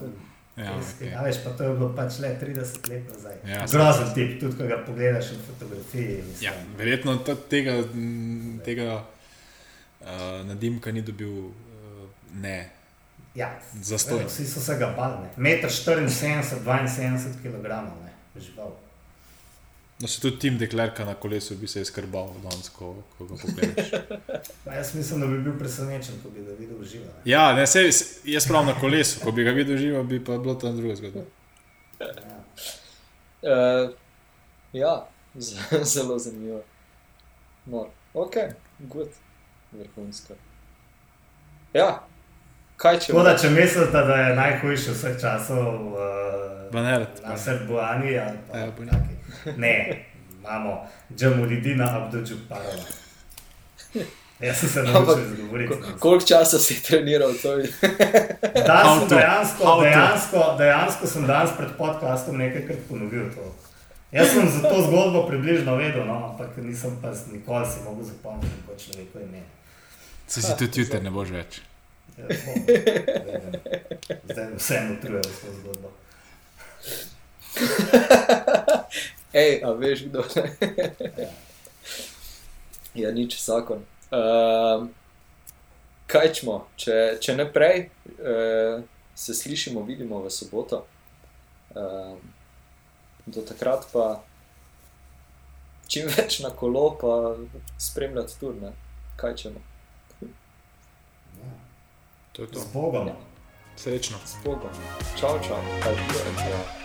Uh, Ja, Res, okay. A veš, pa to je bilo pač le 30 let nazaj. Ja, Grozen tip, tudi ko ga pogledaš v fotografiji. mislim. ja, verjetno tega, tega uh, nadimka ni dobil uh, ne. Ja, Zastonj. Vsi so se ga bali. ne. Meter 74, 72 kg, ne, žival. No, se tudi Tim Deklerka na kolesu bi se izkrbal danes, ko, ko ga pogledaš. <laughs> Jaz mislim, da bi bil presenečen, ko bi ga videl živo. ne. Ja, ne, se, jaz prav na kolesu, ko bi ga videl živo, bi pa bilo tam druga zgodba. Ja. Uh, ja, <laughs> zelo zanimivo. No, ok, good, vrhunska. Ja, kaj če Tako da, če mislite, da je najhujši vseh časov uh, Baneret. na Srboani ali pa Ja, taki. Ne, imamo Džamulidina Abdul Parova. Jaz sem se naučil izgovoriti. Ko- Koliko časa si treniral to? Da, How sem to? dejansko, dejansko, dejansko sem danes pred podcastom nekajkrat ponovil to. Jaz sem za to zgodbo približno vedel, no, ampak nisem pa nikoli si mogel zapomniti kot človeku ime. Se si tudi jutri ne boš več. Ja. Zdaj me vseeno utruješ s to zgodbo. <laughs> Hej, a veš kdo? ja, nič zakon. Uh, kaj čmo, če, če ne prej, uh, se slišimo, vidimo v soboto. Uh, do takrat pa čim več na kolo, pa spremljati turne. Kaj čemo. To je to. Z Bogom. Ja. Srečno. s Bogom. Čau, čau, kaj je.